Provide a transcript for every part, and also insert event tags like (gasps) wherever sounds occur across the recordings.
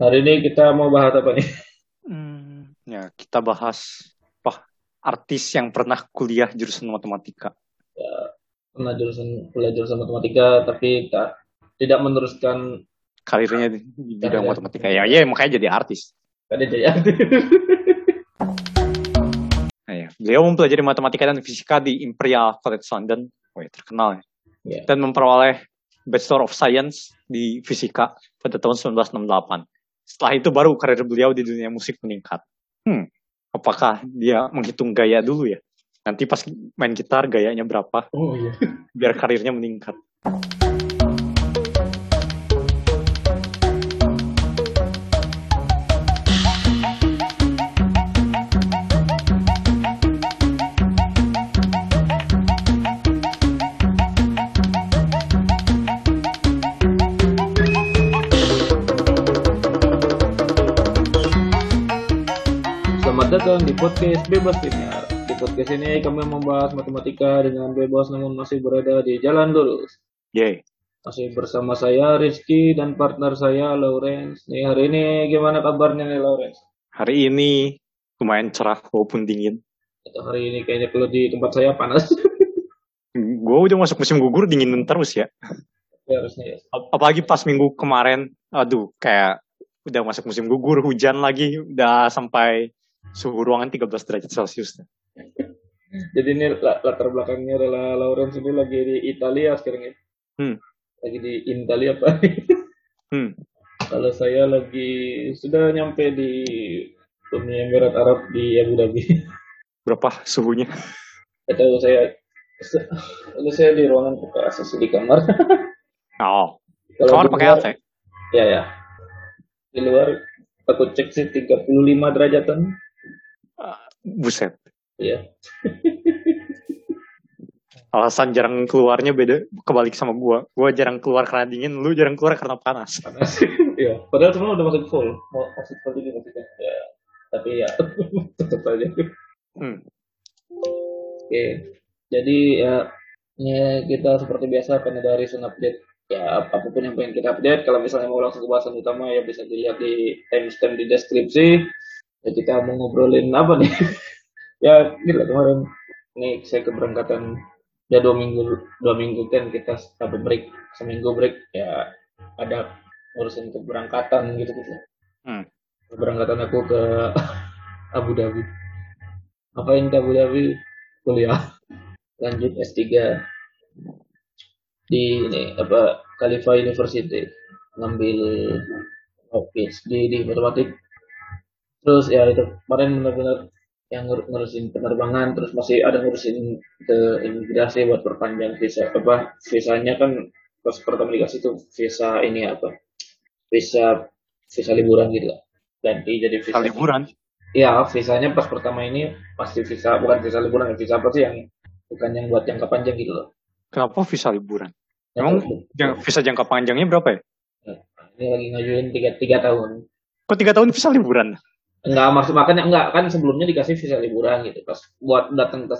Hari ini kita mau bahas apa nih? Hmm, ya, kita bahas apa artis yang pernah kuliah jurusan matematika. Ya, pernah jurusan kuliah jurusan matematika tapi tak tidak meneruskan Karirnya di di bidang Karir. matematika. Ya, ya makanya jadi artis. tadi jadi artis. Nah, ya. Beliau mempelajari matematika dan fisika di Imperial College London. Oh, ya, terkenal ya. Ya. Dan memperoleh Bachelor of Science di fisika pada tahun 1968. Setelah itu baru karir beliau di dunia musik meningkat. Hmm, apakah dia menghitung gaya dulu ya? Nanti pas main gitar gayanya berapa, Oh iya. biar karirnya meningkat. Datang di podcast Bebas Linear. Di podcast ini kami membahas matematika dengan bebas namun masih berada di jalan lurus. Yeay. Masih bersama saya Rizky dan partner saya Lawrence. Nih hari ini gimana kabarnya nih Lawrence? Hari ini lumayan cerah walaupun dingin. Atau hari ini kayaknya kalau di tempat saya panas. (laughs) Gue udah masuk musim gugur dingin terus ya. ya harusnya ya. Ap- Apalagi pas minggu kemarin, aduh kayak udah masuk musim gugur, hujan lagi, udah sampai suhu ruangan 13 derajat Celcius. Jadi ini la- latar belakangnya adalah Lawrence ini lagi di Italia sekarang ya. Hmm. Lagi di Italia apa? Hmm. Kalau saya lagi sudah nyampe di Uni Emirat Arab di Abu Dhabi. Berapa suhunya? Gak tahu saya Lalu saya di ruangan buka ACC di kamar. (laughs) Oh, Kalau kamar pakai AC? Ya ya. Di luar aku cek sih 35 derajatan. Buset. Ya. (laughs) Alasan jarang keluarnya beda, kebalik sama gua. Gua jarang keluar karena dingin, lu jarang keluar karena panas. panas. (laughs) ya. Padahal semua udah masuk full. Mau masuk full ini maksudnya. Ya. Tapi ya (laughs) tetap aja. Hmm. Oke. Jadi ya, ya kita seperti biasa akan ada recent update. Ya ap- apa pun yang pengen kita update. Kalau misalnya mau langsung ke bahasan utama ya bisa dilihat di timestamp di deskripsi. Ya kita mau ngobrolin apa nih? (laughs) ya gila kemarin ini saya keberangkatan ya dua minggu dua minggu kan kita ada break seminggu break ya ada ngurusin keberangkatan gitu gitu. Hmm. keberangkatan aku ke (laughs) Abu Dhabi. Ngapain ke Abu Dhabi? Kuliah. Lanjut S3 di ini apa Khalifa University. Ngambil office di di matematik terus ya itu kemarin benar-benar yang ngur- ngurusin penerbangan terus masih ada ngurusin ke imigrasi buat perpanjang visa apa visanya kan pas pertama dikasih tuh visa ini apa visa visa liburan gitu lah ganti jadi visa liburan. Iya, visanya pas pertama ini pasti visa bukan visa liburan, ya, visa apa sih yang bukan yang buat jangka panjang gitu loh. Kenapa visa liburan? Yang Emang Jang- visa jangka panjangnya berapa ya? ini lagi ngajuin tiga tiga tahun. Kok tiga tahun visa liburan? Enggak maksud makanya enggak kan sebelumnya dikasih visa liburan gitu pas buat datang ke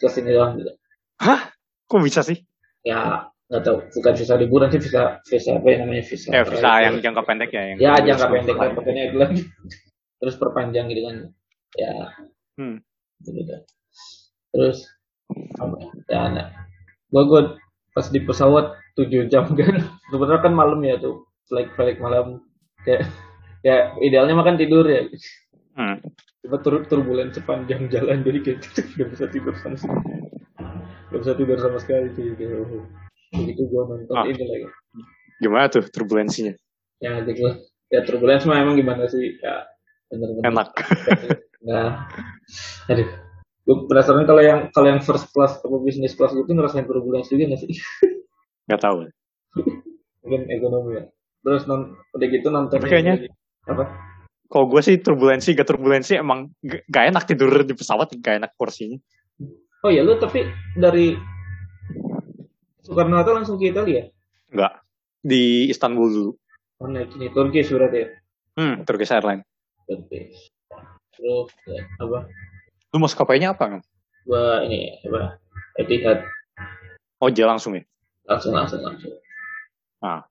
ke sini doang gitu. Hah? Kok bisa sih? Ya nggak tahu bukan visa liburan sih visa visa apa yang namanya visa. Ya, visa yang jangka pendek ya. Yang ya jangka pendek kan pokoknya itu lagi. (laughs) Terus perpanjang gitu kan. Ya Hmm. gitu. Terus apa ya nah, gua gua pas di pesawat 7 jam (laughs) kan sebenarnya kan malam ya tuh flight flight malam kayak ya idealnya makan tidur ya Hmm. tiba turut turbulensi sepanjang jalan jadi kayak (laughs) gak bisa tidur sama sekali gak bisa tidur sama sekali kayak oh. begitu gua nonton Ah. ini lagi Gimana tuh turbulensinya? ya gitu ya turbulensi mah emang gimana sih ya bener-bener Enak. (laughs) Nah, aduh. Gue penasaran kalau yang kalau yang first class atau business class gitu ngerasain turbulensi juga nggak sih? (laughs) Gak tahu. Mungkin ekonomi ya. Terus non, udah gitu nonton kayaknya- apa? Kalau gue sih turbulensi, gak turbulensi emang gak enak tidur di pesawat, gak enak porsinya. Oh ya lu tapi dari Soekarno Hatta langsung ke Italia. Enggak. Di Istanbul dulu. Oh naik ini Turkish berarti ya. Hmm, Turkish Airlines. Turkish. Terus ya, apa? Lu maskapainya apa kan? Gua ini apa? Etihad Oh, dia langsung ya? langsung langsung langsung. Ah.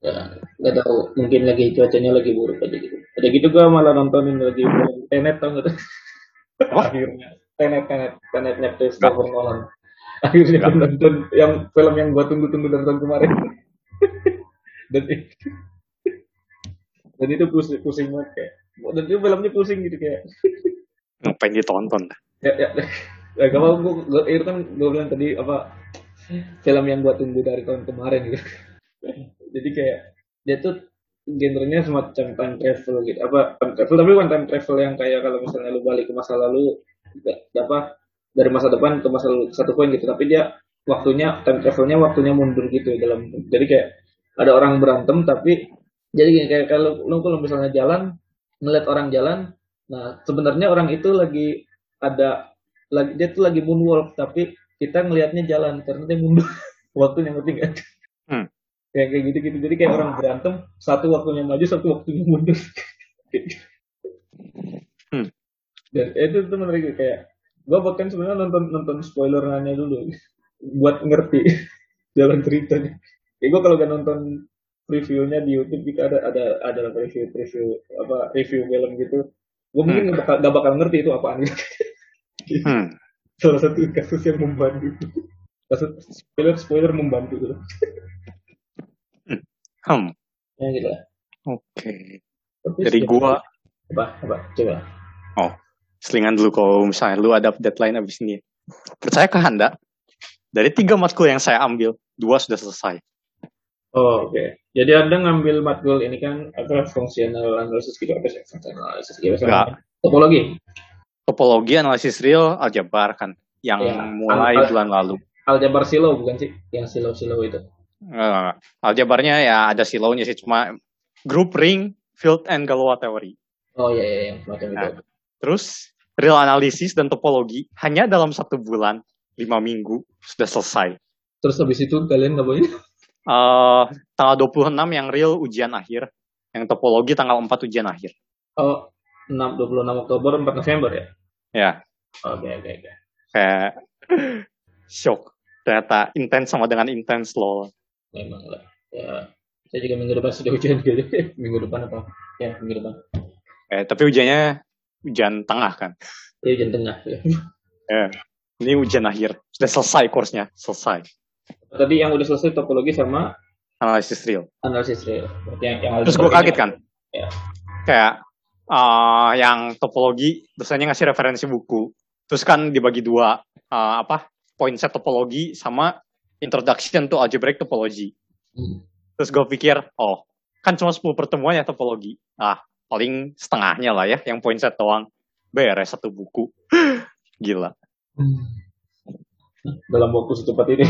ya nggak tahu mungkin lagi cuacanya lagi buruk aja gitu ada gitu gue malah nontonin lagi Tenet tau nggak tuh? Akhirnya. Tenet Tenet Tenetnya Christopher Nolan. Akhirnya gue nonton yang film yang gue tunggu-tunggu dari tahun kemarin. (laughs) Dan dan itu pusing, pusing banget kayak. Dan itu filmnya pusing gitu kayak. Ngapain ditonton? Ya ya. Ya gak mau gue itu kan gue bilang tadi apa film yang gue tunggu dari tahun kemarin gitu. Jadi kayak dia tuh genrenya semacam time travel gitu. Apa time travel tapi bukan time travel yang kayak kalau misalnya lu balik ke masa lalu apa dari masa depan ke masa lalu satu poin gitu. Tapi dia waktunya time travelnya waktunya mundur gitu dalam jadi kayak ada orang berantem tapi jadi gini, kayak kalau lu kalau misalnya jalan ngeliat orang jalan nah sebenarnya orang itu lagi ada lagi dia tuh lagi moonwalk tapi kita ngelihatnya jalan karena dia mundur. (laughs) Waktunya ngerti hmm kayak kayak gitu gitu jadi kayak orang berantem satu waktunya maju satu waktunya mundur hmm. dan itu tuh menarik kayak gue bahkan sebenarnya nonton nonton spoilerannya dulu buat ngerti (laughs) jalan ceritanya kayak gue kalau gak nonton reviewnya di YouTube gitu ada ada ada review review apa review film gitu gue mungkin hmm. gak, bakal, gak bakal ngerti itu apaan gitu hmm. (laughs) salah satu kasus yang membantu kasus spoiler spoiler membantu gitu (laughs) Hmm. Ya gitu lah. Oke. Okay. Dari gua apa apa coba. Oh, selingan dulu kalau misalnya lu ada deadline abis ini. Percaya ke Anda, dari tiga matkul yang saya ambil, dua sudah selesai. Oh, oke. Okay. Jadi Anda ngambil matkul ini kan apa fungsional analisis gitu apa sih? Fungsional analisis gitu. Enggak. Topologi. Topologi analisis real aljabar kan yang ya, mulai al bulan lalu. Aljabar silo bukan sih? Yang silo-silo itu. Uh, aljabarnya ya ada silonya sih cuma group ring, field and Galois theory. Oh iya iya, iya. macam nah, itu. Terus real analisis dan topologi hanya dalam satu bulan, lima minggu sudah selesai. Terus habis itu kalian ngapain? Uh, tanggal 26 yang real ujian akhir, yang topologi tanggal 4 ujian akhir. Oh, 6, 26 Oktober, 4 November ya? Ya. Oke, okay, oke, okay, oke. Okay. Kayak (laughs) shock. Ternyata intens sama dengan intens loh memang lah. Ya. Saya juga minggu depan sudah ujian gitu. (laughs) Minggu depan apa? Ya minggu depan. Eh tapi ujiannya ujian tengah kan? Ya ujian tengah. Ya (laughs) ya ini ujian akhir. Sudah selesai course-nya selesai. Tadi yang udah selesai topologi sama analisis real. Analisis real. Yang, yang terus gue kaget kan? Ya. kayak uh, yang topologi dosennya ngasih referensi buku. Terus kan dibagi dua uh, apa? Point set topologi sama introduction to algebraic topology. Hmm. Terus gue pikir, oh, kan cuma 10 pertemuan ya topologi. Ah, paling setengahnya lah ya, yang point set doang. Beres satu buku. (gasps) Gila. Hmm. Dalam waktu secepat ini.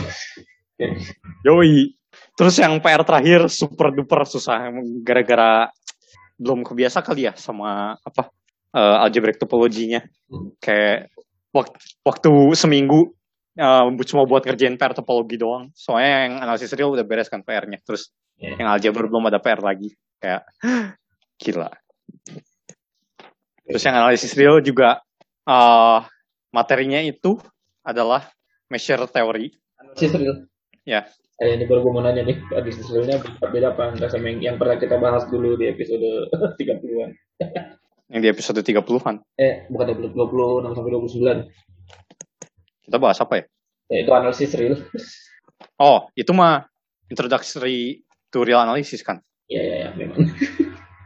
(laughs) Yoi. Terus yang PR terakhir super duper susah gara-gara belum kebiasa kali ya sama apa uh, algebraic topologinya. Hmm. Kayak waktu, waktu seminggu uh, cuma buat ngerjain PR topologi doang. Soalnya yang analisis real udah beres kan PR-nya. Terus yeah. yang aljabar belum ada PR lagi. Kayak (gasps) gila. Terus yang analisis real juga uh, materinya itu adalah measure theory. Analisis real? Ya. Eh, ini baru gue mau nanya nih, analisis realnya beda apa enggak sama yang, yang pernah kita bahas dulu di episode (laughs) 30-an? yang di episode 30-an? Eh, bukan episode 26 sampai 29. Kita bahas apa ya? ya itu analisis real. (laughs) Oh, itu mah introductory to real analysis kan? Iya, iya, ya, memang.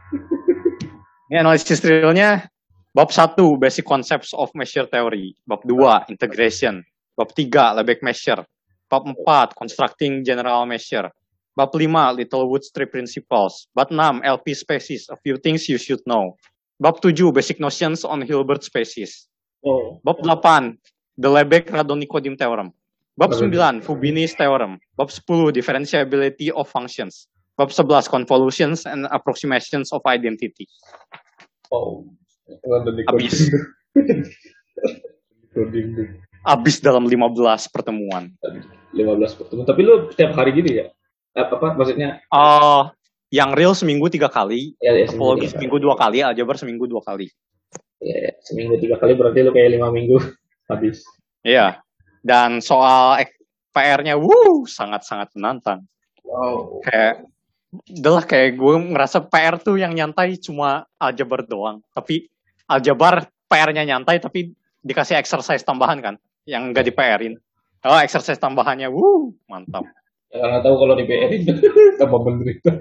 (laughs) Ini analisis realnya bab 1 basic concepts of measure theory, bab 2 integration, bab 3 Lebesgue measure, bab 4 constructing general measure, bab 5 Littlewood's three principles, bab 6 LP species, a few things you should know. Bab 7 basic notions on Hilbert species. Oh. Bab 8 The Lebesgue-Radon-Nikodym Theorem. Bab 9, Fubini's Theorem. Bab 10, Differentiability of Functions. Bab 11, Convolutions and Approximations of Identity. Oh, Abis. (laughs) Abis dalam 15 pertemuan. 15 pertemuan. Tapi lu setiap hari gitu ya? Apa, apa maksudnya? Uh, yang real seminggu tiga kali, ya, ya, seminggu, seminggu dua kali, aljabar seminggu dua kali. Ya, ya, seminggu tiga kali berarti lu kayak lima minggu habis. Iya. Dan soal PR-nya, wuh, sangat-sangat menantang. Wow. Kayak Udah lah kayak gue ngerasa PR tuh yang nyantai cuma aljabar doang. Tapi aljabar PR-nya nyantai tapi dikasih exercise tambahan kan. Yang nggak di PR-in. Oh exercise tambahannya, wuh mantap. Ya nggak tahu kalau di PR itu (laughs) apa menderita.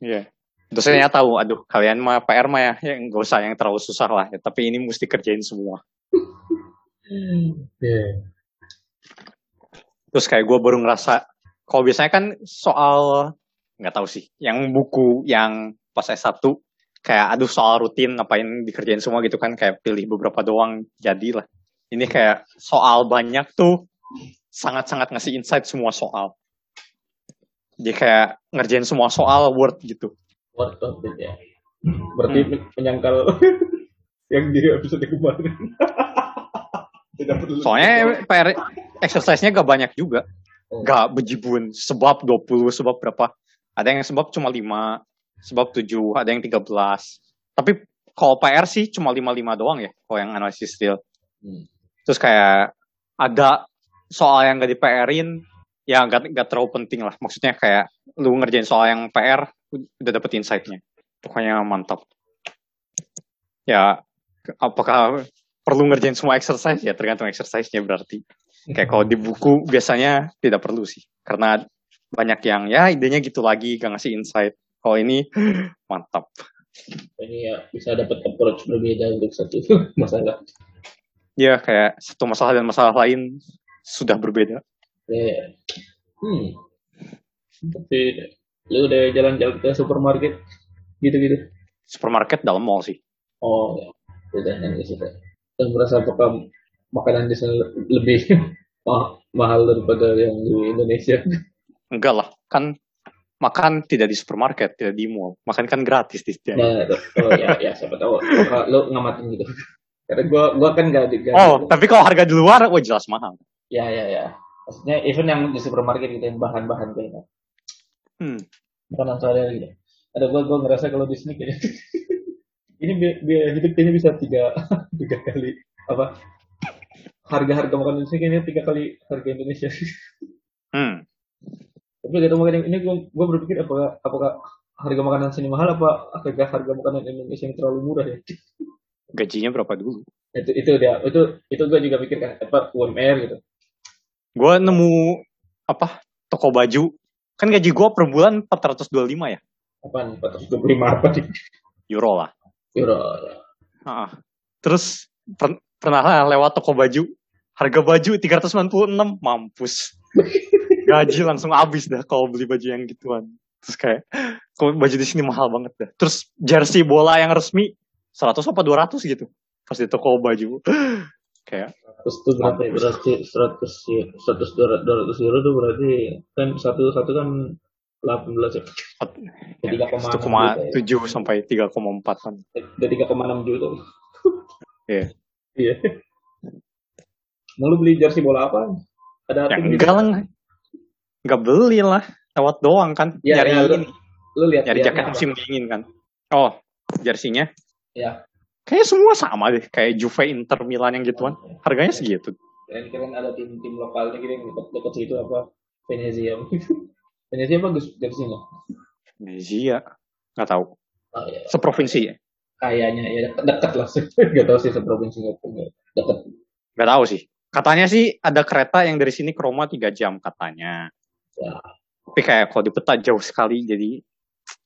Iya. Dosennya tahu, aduh kalian mah PR mah ya, ya nggak usah yang terlalu susah lah. Ya, tapi ini mesti kerjain semua. Iya. Terus kayak gue baru ngerasa, kalau biasanya kan soal, nggak tahu sih, yang buku yang pas S1, kayak aduh soal rutin ngapain dikerjain semua gitu kan, kayak pilih beberapa doang, jadilah. Ini kayak soal banyak tuh, sangat-sangat ngasih insight semua soal. Jadi kayak ngerjain semua soal Word gitu. Word of it ya. Berarti Hmm. menyangkal (laughs) yang di episode kemarin. (laughs) Tidak perlu. Soalnya PR exercise-nya gak banyak juga. Oh. Gak bejibun. Sebab 20, sebab berapa. Ada yang sebab cuma 5, sebab 7, ada yang 13. Tapi kalau PR sih cuma 5-5 doang ya. Kalau yang analisis real. Hmm. Terus kayak ada soal yang gak di PR-in, ya gak, gak terlalu penting lah. Maksudnya kayak lu ngerjain soal yang PR, udah dapet insight-nya. Pokoknya mantap. Ya, apakah perlu ngerjain semua exercise? Ya tergantung exercise-nya berarti. Kayak kalau di buku biasanya tidak perlu sih. Karena banyak yang ya idenya gitu lagi, gak ngasih insight. Kalau ini (gasps) mantap. Ini ya bisa dapat approach berbeda untuk satu (laughs) masalah. Ya kayak satu masalah dan masalah lain sudah berbeda. Ya. Hmm. Tapi lu udah jalan-jalan ke supermarket gitu-gitu. Supermarket dalam mall sih. Oh, ya. Udah yang di Dan merasa apakah makanan di sana lebih (laughs) ma- mahal daripada yang di Indonesia? (laughs) Enggak lah, kan makan tidak di supermarket, tidak di mall. Makan kan gratis di sini. Nah, oh ya, ya siapa tahu. Lu ngamatin gitu. (laughs) Karena gua gua kan gak di gak- Oh, tapi kalau harga di luar, wah jelas mahal. Ya, ya, ya. Maksudnya even yang di supermarket gitu yang bahan-bahan kayaknya. Hmm. makanan sehari-hari gitu. Ada gua gua ngerasa kalau di sini kayak ini biaya hidup kayaknya bisa tiga tiga kali apa harga-harga makanan sini kayaknya tiga kali harga Indonesia. Hmm. Tapi tahu makanan ini gua gua berpikir apakah apakah harga makanan sini mahal apa harga harga makanan Indonesia yang terlalu murah ya? Gajinya berapa dulu? Itu itu dia itu itu gua juga pikir kan apa UMR gitu. Gue nemu apa toko baju. Kan gaji gue per bulan 425 ya, Apaan 425 apa di euro lah. euro? Ah. Terus per- pernah lah lewat toko baju, harga baju 396, mampus. Gaji langsung habis dah kalau beli baju yang gituan. Terus kayak, baju di sini mahal banget dah. Terus jersey bola yang resmi 100 apa 200 gitu. Pas di toko baju. (gasps) kayak, Terus itu berapa ya? Berarti 100 ya, 100 200 200 euro tuh berarti kan satu satu kan 18 ya. ya, 3,6 1,7 sampai 3,4 kan. Udah 3,6 juta. Iya. Iya. Mau lu beli jersey bola apa? Ada Ya tim enggak gitu? lah. Enggak beli lah. Lewat doang kan. Ya, nyari ya, lu, ini. lu lihat Nyari jaket apa? musim dingin kan. Oh, jersinya. Ya. Kayaknya semua sama deh. Kayak Juve, Inter, Milan yang gituan. Harganya segitu. Keren-keren ada tim-tim lokalnya gitu yang dekat dekat situ apa? Venezia. (laughs) Venezia bagus jersey-nya. Indonesia. Nggak tahu. Oh, ya. Seprovinsi ya? Kayaknya ya dekat, dekat lah (laughs) sih. Gak tahu sih seprovinsi nggak punya. Dekat. Nggak tahu sih. Katanya sih ada kereta yang dari sini ke Roma 3 jam katanya. Ya. Tapi kayak kalau di peta jauh sekali. Jadi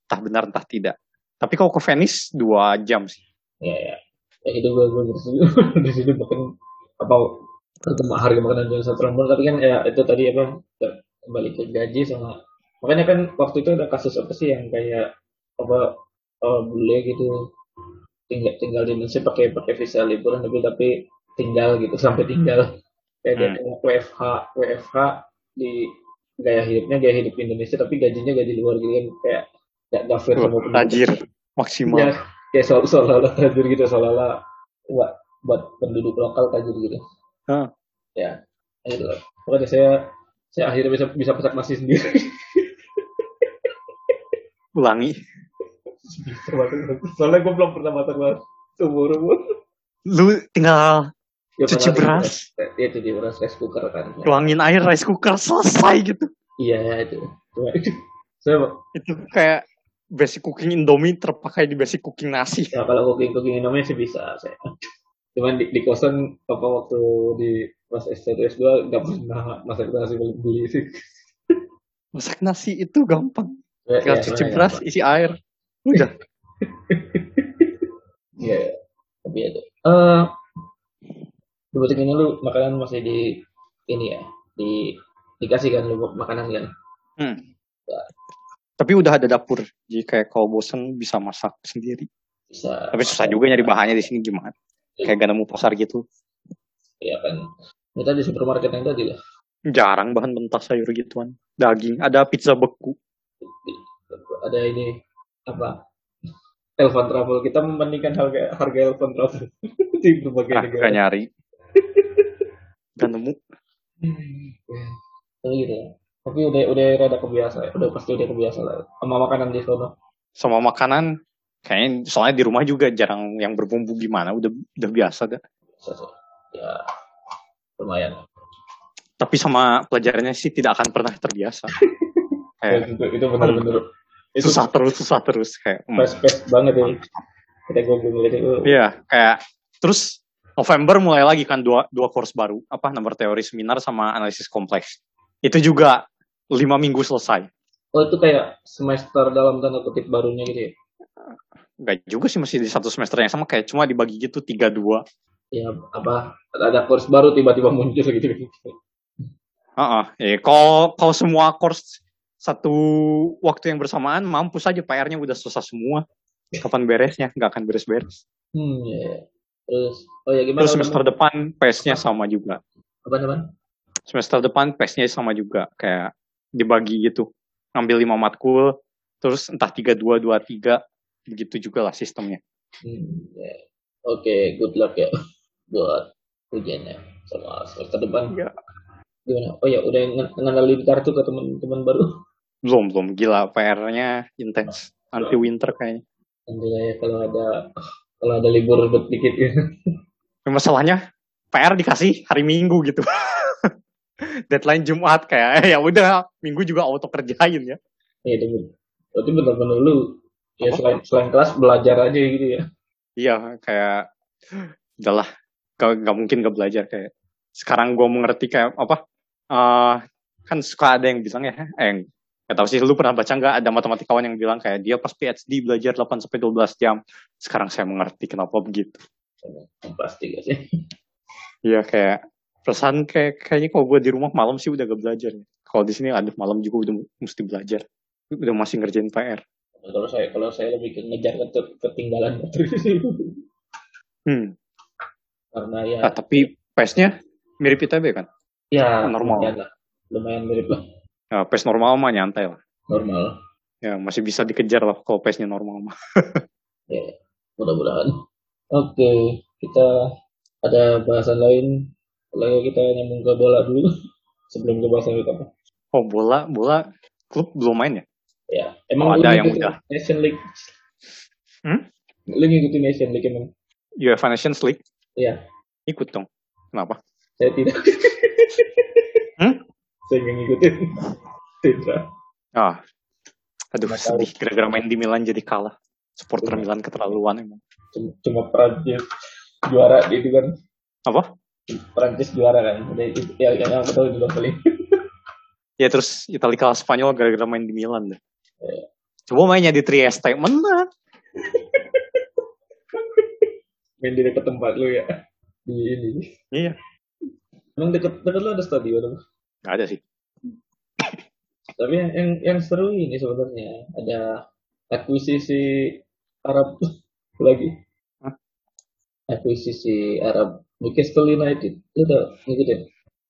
entah benar entah tidak. Tapi kalau ke Venice 2 jam sih. ya ya ya itu gue gue di situ (laughs) di situ bahkan apa harga, harga makanan yang satu lembar tapi kan ya itu tadi apa ke- kembali ke gaji sama makanya kan waktu itu ada kasus apa sih yang kayak apa eh, bule gitu tinggal tinggal di Indonesia pakai pakai visa liburan tapi tapi tinggal gitu sampai tinggal kayak Hmm. WFH WFH di gaya hidupnya gaya hidup Indonesia tapi gajinya gaji luar gitu kan kayak gak gak fair sama penduduk. Tajir. Maksimal. Ya, kayak soal seolah-olah tajir gitu, seolah-olah buat buat penduduk lokal tajir gitu. Hah. Ya, itu. Pokoknya saya saya akhirnya bisa bisa pesak nasi sendiri. (laughs) Ulangi. Soalnya gue belum pernah masak nasi seumur umur. Lu tinggal Ya, Cuci beras. di- Ya, cuci beras rice cooker kan. Ya. tuangin air rice cooker selesai gitu. Iya itu. Cuma Saya Itu kayak basic cooking Indomie terpakai di basic cooking nasi. ya kalau cooking cooking Indomie sih bisa saya. Cuman di, di kosan apa waktu di pas STS 2 nggak pernah masak nasi beli sih. Masak nasi itu gampang. Ya, Tinggal ya, cuci beras, gampang. isi air. Udah. Iya, (laughs) iya. tapi itu. Eh, di butik ini lu makanan masih di ini ya, di dikasih kan lu makanan kan. Hmm. Tapi udah ada dapur. Jadi kayak kalau bosen bisa masak sendiri. Bisa. Tapi susah juga nyari bahannya di sini gimana. Kayak gak nemu pasar gitu. Iya kan. Kita di supermarket yang tadi lah. Jarang bahan mentah sayur gituan. Daging. Ada pizza beku. Ada ini apa? Elvan Travel. Kita membandingkan harga harga Elvan Travel (laughs) di berbagai Ah, negara. nyari. Gak nemu. Tapi gitu ya. Tapi udah udah rada kebiasa ya. Udah pasti udah kebiasa lah. Sama makanan di sana. Sama makanan. Kayaknya soalnya di rumah juga jarang yang berbumbu gimana. Udah udah biasa dah. Ya lumayan. Tapi sama pelajarannya sih tidak akan pernah terbiasa. Ya, (laughs) kayak itu, itu benar-benar susah terus, susah terus. Kayak, hmm. fast-paced banget ya. Kita gue ngeliat itu. Iya, kayak terus November mulai lagi kan dua dua course baru, apa nomor teori seminar sama analisis kompleks. Itu juga lima minggu selesai. Oh itu kayak semester dalam tanda kutip barunya gitu ya. Enggak juga sih masih di satu semester yang sama kayak cuma dibagi gitu tiga dua. Ya apa ada course baru tiba-tiba muncul gitu. Heeh, eh, kalau kalau semua course satu waktu yang bersamaan mampus aja PR-nya udah selesai semua. Kapan beresnya? Nggak akan beres-beres. Hmm ya. ya. Terus oh ya gimana? Terus semester teman- depan PES-nya sama juga. apa namanya? semester depan PES-nya sama juga kayak dibagi gitu ngambil lima matkul terus entah tiga dua dua tiga begitu juga lah sistemnya Hmm, ya. Oke, good luck ya buat ujiannya sama semester depan. Iya. Gimana? Oh ya udah nge- ngenalin kartu ke teman-teman baru. Belum belum gila PR-nya intens nanti winter kayaknya Nanti lah ya kalau ada kalau ada libur dikit ya. Masalahnya PR dikasih hari Minggu gitu (laughs) deadline Jumat kayak ya udah Minggu juga auto kerjain ya Ya itu. Berarti benar-benar lu ya Apa? selain selain kelas belajar aja gitu ya. iya kayak udahlah gak, gak mungkin gak belajar kayak sekarang gue mengerti kayak apa eh kan suka ada yang bilang ya eh gak tahu sih lu pernah baca nggak ada matematikawan yang bilang kayak dia pas PhD belajar 8 sampai 12 jam sekarang saya mengerti kenapa begitu Pasti gak sih? Iya kayak perasaan kayak kayaknya kalau gue di rumah malam sih udah gak belajar kalau di sini ada malam juga udah mesti belajar udah masih ngerjain PR Kalau saya kalau saya lebih ke ngejar ketinggalan terus hmm. karena ya Ah, tapi PES-nya mirip ITB kan ya normal. Lumayan mirip lah. Ya, PES normal mah nyantai lah Normal. ya masih bisa dikejar lah kalau PES-nya normal mah (laughs) Ya, mudah-mudahan. Oke, kita ada bahasan lain. Lalu kita nyambung ke bola dulu (laughs) sebelum ke bahasan apa? oh bola bola klub belum main ya Ya, Oh, emang ada lu yang udah. Nation League. Hmm? Lu ngikutin Nation League emang? UEFA Nations League Iya, ikut dong kenapa saya tidak. (laughs) Saya nggak ngikutin. (laughs) Tidak. ah aduh tahu. sedih gara-gara main di Milan jadi kalah supporter Milan keterlaluan emang Cuma, cuma Prancis juara gitu kan. apa Prancis juara kan. Ya yang aku tahu dulu paling. (laughs) Ya terus Italia kalah Spanyol gara-gara main di Milan deh. Iya. Coba mainnya di Trieste, menang. (laughs) Main di dekat tempat lu ya. Di ini. Iya. Emang dekat dekat lu ada stadion apa? Gak ada sih. Tapi yang, yang yang seru ini sebenarnya ada akuisisi Arab (laughs) lagi. Hah? Akuisisi Arab Newcastle United. Lu udah ngikutin?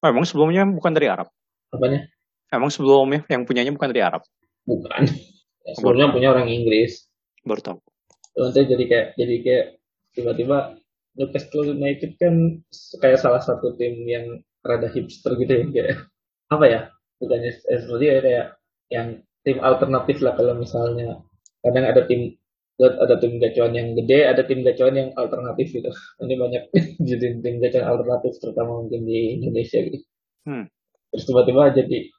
Oh, emang sebelumnya bukan dari Arab. Apanya? Emang sebelumnya yang punyanya bukan dari Arab. Bukan. Ya, sebelumnya punya orang Inggris. Baru tahu. Nanti jadi kayak jadi kayak tiba-tiba Newcastle United kan kayak salah satu tim yang rada hipster gitu ya kayak apa ya bukannya seperti ya kayak yang tim alternatif lah kalau misalnya kadang ada tim ada tim gacuan yang gede ada tim gacuan yang alternatif gitu ini banyak (laughs) jadi tim gacuan alternatif terutama mungkin di Indonesia gitu Hmm. terus tiba-tiba jadi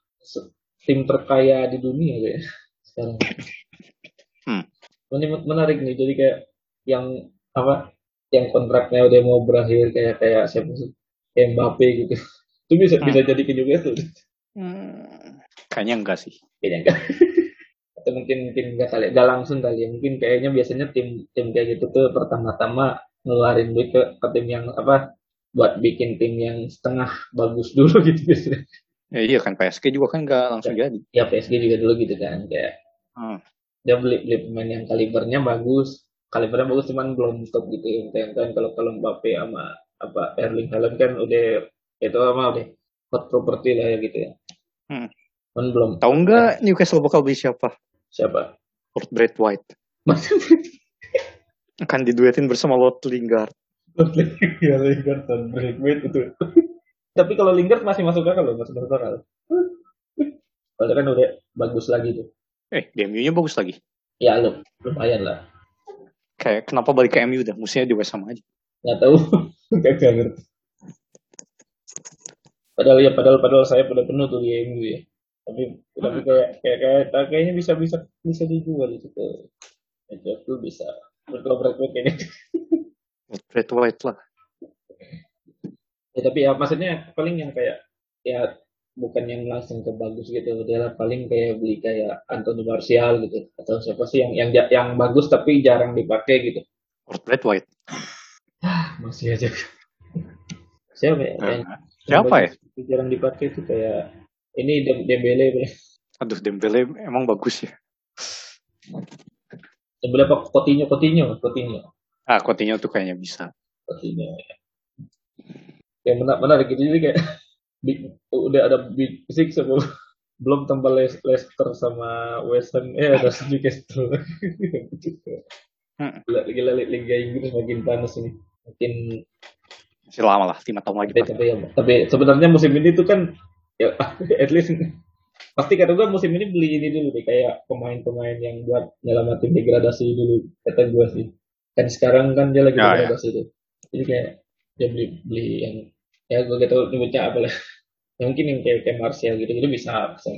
tim terkaya di dunia gitu ya sekarang. Hmm. Ini menarik nih. Jadi kayak yang apa? Yang kontraknya udah mau berakhir kayak kayak siapa sih? Mbappe gitu. Itu bisa Hmm. bisa jadi ke juga tuh. Hmm, kayaknya enggak sih. Kayaknya enggak. (laughs) Atau mungkin mungkin enggak kali, enggak langsung kali ya. Mungkin kayaknya biasanya tim tim kayak gitu tuh pertama-tama ngeluarin duit ke, ke tim yang apa? Buat bikin tim yang setengah bagus dulu (laughs) gitu biasanya. Ya, iya kan PSG juga kan enggak langsung jadi. Ya PSG juga dulu gitu kan kayak Hmm. dia beli beli pemain yang kalibernya bagus kalibernya bagus cuman belum top gitu yang kan kan kalau kalau Mbappe sama apa Erling Haaland kan udah itu sama udah hot property lah ya gitu ya Hmm. cuman belum Tahu enggak Newcastle bakal beli siapa? siapa Lord Brad White. (laughs) Akan diduetin bersama Lord Lingard. ya (laughs) Lingard dan Braithwaite itu (laughs) tapi kalau Lingard masih masuk akal loh masih masuk akal Padahal kan udah bagus lagi tuh Eh, di MU-nya bagus lagi. ya lu lumayan lah Kayak kenapa balik ke MU dah? Musuhnya di West Ham aja. nggak tahu nggak nggak ngerti padahal ya padahal padahal saya pada penuh tuh di MU ya. Tapi tapi kayak kayak kayak kayaknya bisa bisa bisa dijual itu ke itu bisa kalau berat kayaknya Lord Brad White lah. ya, tapi ya maksudnya paling yang kayak ya bukan yang langsung ke bagus gitu. Dia lah paling kayak beli kayak Anthony Martial gitu. Atau siapa sih yang yang yang bagus tapi jarang dipakai gitu. Lord Brad White. masih aja. Siapa ya? Siapa ya? Jarang dipakai itu kayak ini Dem- Dembele Be. Aduh, Dembele emang bagus ya. Dembele apa Coutinho Coutinho Coutinho Ah, Coutinho tuh kayaknya bisa. Coutinho ya. yang menarik menarik gitu jadi kayak big, udah ada big six apa belum tambah Leicester sama West Ham eh ada (laughs) Newcastle Hmm. gila, gila Liga Inggris makin panas ini makin Masih lama lah, 5 tahun lagi. tapi tapi, tapi sebenarnya musim ini tuh kan ya (laughs) at least pasti kata gue musim ini beli ini dulu deh kayak pemain-pemain yang buat nyelamatin degradasi dulu kata gue sih kan sekarang kan dia lagi Ya, ya. degradasi tuh jadi kayak dia beli beli yang ya gue gak tau nyebutnya apa lah (laughs) ya, mungkin yang kayak kayak Martial gitu gitu bisa, bisa.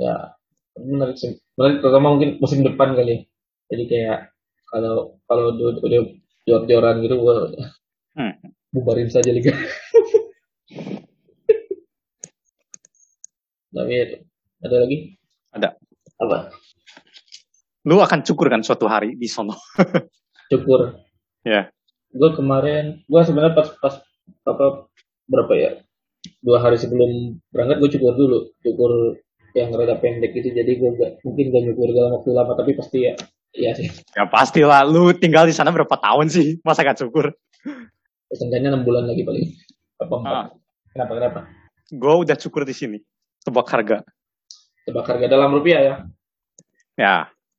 ya menarik sih menarik terutama mungkin musim depan kali ya. jadi kayak kalau kalau udah udah jor-joran gitu gue Hmm. bubarin saja liga tapi ada lagi Ada. apa Lu akan cukur kan suatu hari di sono. (laughs) cukur Ya. gue kemarin gue sebenarnya pas pas apa berapa ya dua hari sebelum berangkat gue cukur dulu cukur yang rada pendek gitu jadi gue gak mungkin gak nyukur dalam waktu lama tapi pasti ya iya sih Ya pastilah, lu tinggal di sana berapa tahun sih? Masa gak cukur? seenggaknya enam bulan lagi paling apa Ah. kenapa kenapa Gue udah cukur di sini. Tebak harga. tebak harga dalam rupiah ya Ya,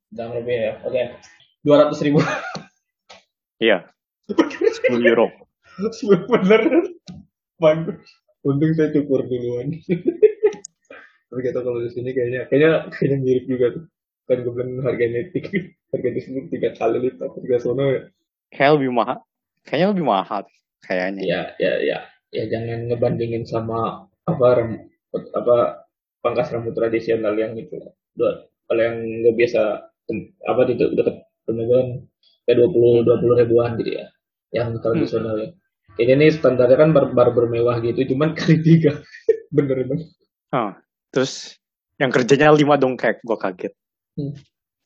dalam rupiah ya oke dua ratus ribu iya. 10 euro. bener bagus untung saya cukur duluan (laughs) tapi kata kalau di sini kayaknya kayaknya kayaknya mirip juga tuh kan gue bilang harga netik (laughs) harga di sini tiga kali lipat harga sono ya Kayak lebih mahal. Kayaknya lebih mahal. Kayaknya. ya ya ya ya jangan ngebandingin sama apa ram, apa pangkas rambut tradisional yang itu Dua- kalau yang nggak biasa apa de- dekat temukan kayak dua puluh dua puluh ribuan gitu ya yang tradisional ya ini nih standarnya kan bar barber mewah gitu cuman (laughs) kali tiga bener bener Ah, terus yang kerjanya lima dong kayak gue kaget. Hmm.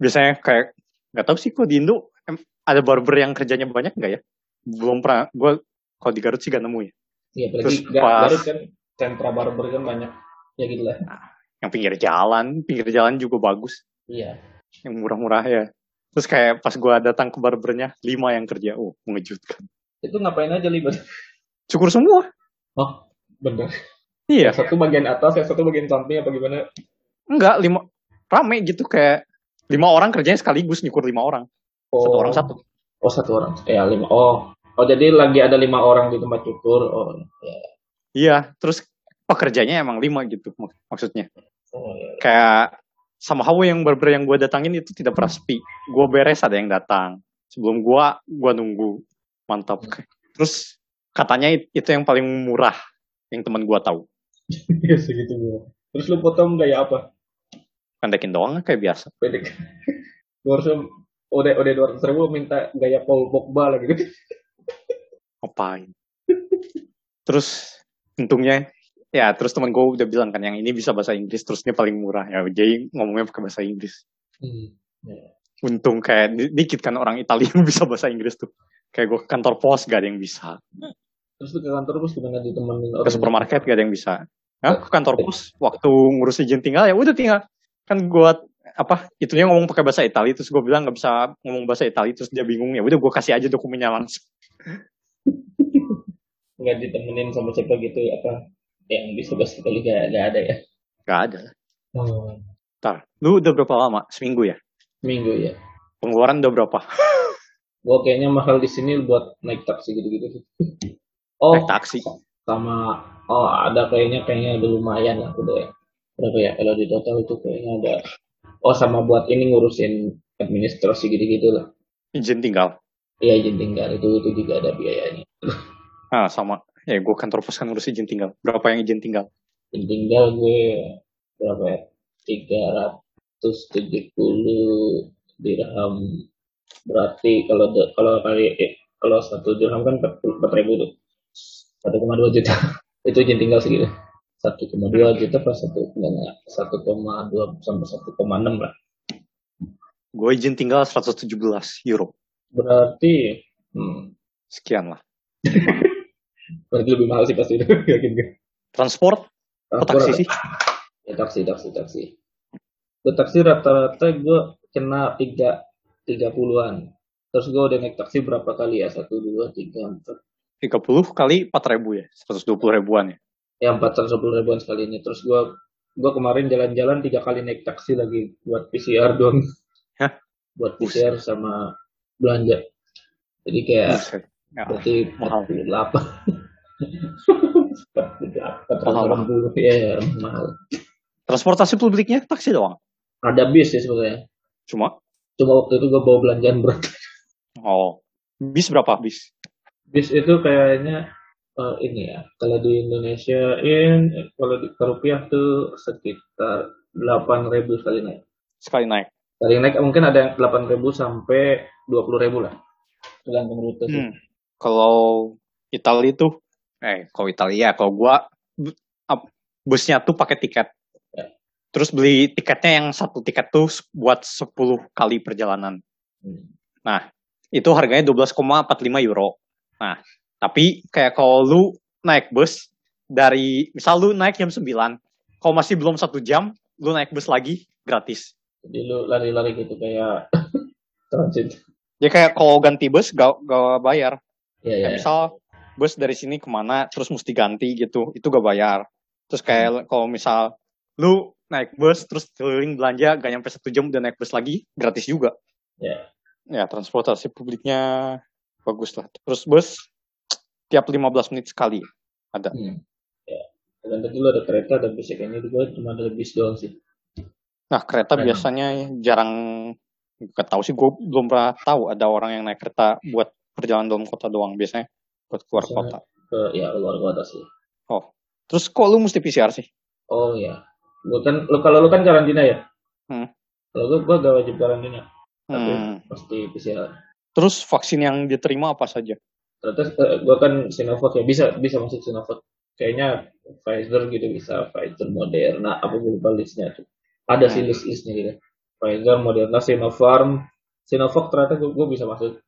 Biasanya kayak nggak tahu sih kok di Indo ada barber yang kerjanya banyak nggak ya? Belum pernah. Gue kalau di Garut sih gak nemu ya. Iya, apalagi Terus pas- Garut kan sentra barber kan banyak. Ya gitu lah. Yang pinggir jalan, pinggir jalan juga bagus. Iya. Yang murah-murah ya. Terus kayak pas gue datang ke barbernya lima yang kerja. Oh mengejutkan. Itu ngapain aja libat? Cukur semua. Oh, bener. Iya. Yang satu bagian atas, yang satu bagian samping apa gimana? Enggak lima rame gitu kayak lima orang kerjanya sekaligus nyukur lima orang. Oh, Satu orang satu. Oh, satu orang. Ya, lima. Oh. Oh, jadi lagi ada lima orang di tempat cukur. Oh, ya. Iya. Terus pekerjanya emang lima gitu mak- maksudnya. Oh, ya. kayak sama Hawa yang barber yang gue datangin itu tidak pernah sepi. Gue beres ada yang datang. Sebelum gue, gue nunggu. Mantap. Terus katanya it- itu yang paling murah yang teman gue tahu. Ya, (laughs) segitu gua. Terus lu potong gaya apa? Pendekin doang kayak biasa. Pendek. Gue (laughs) harusnya udah udah dua ratus ribu minta gaya Paul Pogba lagi. (laughs) Ngapain? terus untungnya ya terus teman gue udah bilang kan yang ini bisa bahasa Inggris terusnya paling murah ya jadi ngomongnya pakai bahasa Inggris Hmm. Ya. untung kayak di- dikit kan orang Italia yang (laughs) bisa bahasa Inggris tuh kayak gue ke kantor pos gak ada yang bisa Terus ke kantor terus gimana ditemenin ke supermarket gak ada yang bisa ya ke kantor pos waktu ngurus izin tinggal ya udah tinggal kan gue apa itunya ngomong pakai bahasa Italia terus gue bilang nggak bisa ngomong bahasa Italia terus dia bingung ya udah gue kasih aja dokumennya langsung nggak ditemenin sama siapa gitu apa yang bisa bahasa Italia gak, gak ada ya? gak ada Oh. Ntar, lu udah berapa lama seminggu ya Minggu ya. pengeluaran udah berapa (laughs) Gua kayaknya mahal di sini buat naik taksi gitu-gitu. Oh, naik taksi sama oh ada kayaknya kayaknya udah lumayan lah udah ya. Berapa ya? Kalau di total itu kayaknya ada oh sama buat ini ngurusin administrasi gitu-gitu lah. izin tinggal? Iya izin tinggal. Itu itu juga ada biayanya. ah sama. Ya gue kantor pos kan ngurus izin tinggal. Berapa yang izin tinggal? Izin tinggal gue berapa ya? Tiga ratus tujuh puluh dirham. Berarti kalau de- kalau kali eh, kalau satu dirham kan empat ribu tuh. satu koma dua juta. (laughs) Itu izin tinggal segitu satu koma dua juta pas satu enggak satu koma dua sampai satu koma enam lah. Gue izin tinggal 117 euro. Berarti hmm, sekian lah. (laughs) Berarti lebih mahal sih pasti itu (laughs) yakin gue transport? Transport taksi sih? Ya taksi taksi taksi. Gue taksi rata-rata gue kena tiga tiga puluhan. Terus gue udah naik taksi berapa kali ya? Satu dua tiga empat. 30 kali 4 ribu ya? 120 ribuan ya ya empat ratus ribuan sekali ini. Terus gue gue kemarin jalan-jalan tiga kali naik taksi lagi buat PCR doang Hah? buat PCR sama belanja. Jadi kayak. Ya, berarti mahal. 48 480 ya ya, mahal. Transportasi publiknya taksi doang? Ada bis ya sebenarnya. Cuma? Cuma waktu itu gue bawa belanjaan berat oh. Bis berapa bis? Bis itu kayaknya eh, ini ya kalau di Indonesia in eh, kalau di ke rupiah tuh sekitar 8.000 sekali naik sekali naik sekali naik mungkin ada yang 8.000 sampai 20.000 lah tergantung rute sih Hmm. kalau Italia tuh eh kalau Italia kalau gua busnya tuh pakai tiket Ya. terus beli tiketnya yang satu tiket tuh buat 10 kali perjalanan Hmm. itu harganya 12,45 euro. Nah, tapi kayak kalau lu naik bus dari, misal lu naik jam 9, kalau masih belum satu jam, lu naik bus lagi gratis. jadi lu lari-lari gitu kayak (coughs) transit Ya kayak kalau ganti bus gak, gak bayar. ya ya, Kayak ya. misal bus dari sini ke mana, terus mesti ganti gitu, itu gak bayar. Terus kayak kalau misal lu naik bus, terus keliling belanja, gak nyampe satu jam udah naik bus lagi, gratis juga. Ya. Ya, transportasi publiknya bagus lah. Terus bus tiap 15 menit sekali ada. Hmm. ya dan tadi lu ada kereta ada bis ya kayaknya gue cuma ada bis doang sih Nah, kereta Memang. biasanya jarang gak tahu sih gue belum pernah tahu ada orang yang naik kereta buat perjalanan dalam kota doang biasanya buat keluar Biasanya. kota. ke ya luar kota sih Terus kok lu mesti PCR sih? oh ya lu kan lu kalau lu kan karantina ya Hmm. kalau gue gue gak wajib karantina tapi Hmm. pasti PCR Terus vaksin yang diterima apa saja? Ternyata eh, gue kan Sinovac ya bisa bisa masuk Sinovac kayaknya Pfizer gitu bisa Pfizer Moderna apa gue lupa listnya tuh ada sih Hmm. list listnya gitu Pfizer Moderna Sinopharm Sinovac ternyata gue, gue bisa masuk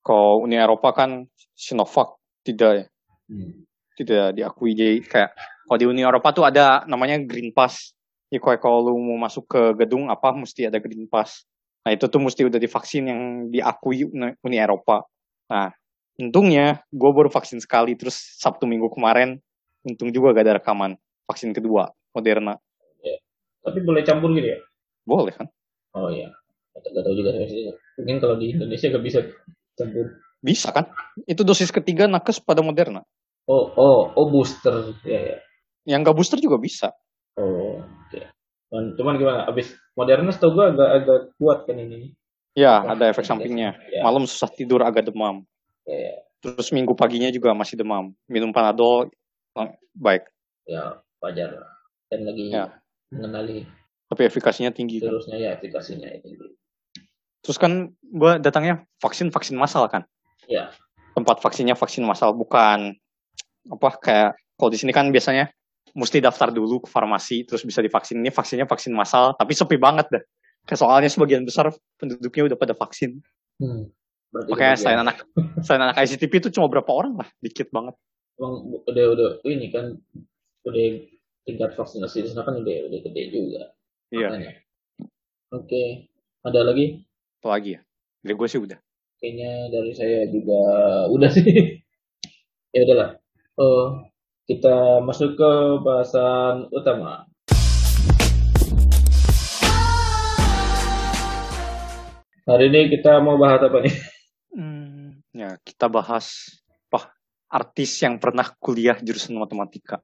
Kalau Uni Eropa kan Sinovac tidak ya, Hmm. tidak diakui jadi kayak kalau di Uni Eropa tuh ada namanya Green Pass. Ya kayak kalau lu mau masuk ke gedung apa mesti ada Green Pass. Nah itu tuh mesti udah divaksin yang diakui Uni Eropa. Nah untungnya gue baru vaksin sekali terus Sabtu minggu kemarin untung juga gak ada rekaman vaksin kedua Moderna. tapi boleh campur gitu ya Boleh kan? oh iya gak tahu juga sih mungkin kalau di Indonesia gak bisa campur Bisa kan? Itu dosis ketiga nakes pada Moderna. oh oh oh booster ya ya Yang gak booster juga bisa. oh oke Dan- cuman gimana abis Moderna setahu gue agak agak kuat kan ini Ya ada efek sampingnya. ya, Malam susah tidur agak demam. Ya, ya. Terus minggu paginya juga masih demam. Minum panadol baik. ya wajar dan lagi Ya. mengenali Tapi efikasinya tinggi. Kan? virusnya ya aplikasinya itu. Terus kan gua datangnya vaksin vaksin massal kan. Ya. Tempat vaksinnya vaksin massal bukan apa kayak kalau di sini kan biasanya mesti daftar dulu ke farmasi terus bisa divaksin. Ini vaksinnya vaksin massal tapi sepi banget dah. Kayak soalnya sebagian besar penduduknya udah pada vaksin. Hmm. Berarti Makanya selain anak selain anak ICTP itu cuma berapa orang lah, dikit banget. Emang udah udah ini kan udah tingkat vaksinasi di sana kan udah udah gede juga. Iya. Makanya. Oke, ada lagi? Apa lagi ya? Dari gue sih udah. Kayaknya dari saya juga (laughs) udah sih. ya udahlah. Oh, kita masuk ke bahasan utama. Hari ini kita mau bahas apa nih? Ya kita bahas apa artis yang pernah kuliah jurusan matematika.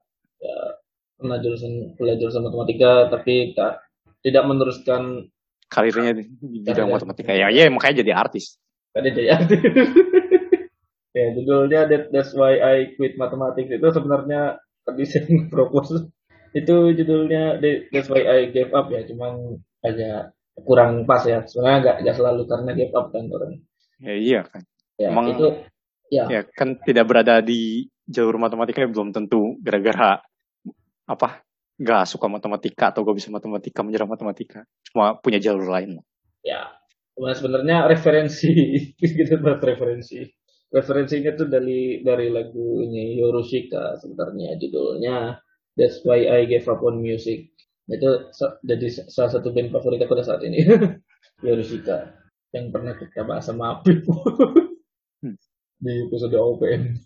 Pernah jurusan kuliah jurusan matematika tapi tak tidak meneruskan Karirnya di bidang matematika. Ya, ya makanya jadi artis. tadi jadi artis. (laughs) ya judulnya That, That's Why I Quit Mathematics itu sebenarnya tadi saya propose itu judulnya That- That's Why I Gave Up ya cuman agak kurang pas ya sebenarnya nggak nggak selalu karena give up kan orang Ya iya kan. Ya Emang- itu ya Ya kan tidak berada di jalur matematika ya belum tentu gara-gara apa nggak suka matematika atau gak bisa matematika menyerang matematika. Cuma punya jalur lain. ya cuman sebenarnya referensi (laughs) gitu buat referensi referensinya tuh dari dari lagu ini Yorushika sebenarnya judulnya That's Why I Gave Up on Music itu jadi sa- salah satu band favorit aku pada saat ini (laughs) Yorushika yang pernah kita bahas sama Apip. (laughs) di episode OPM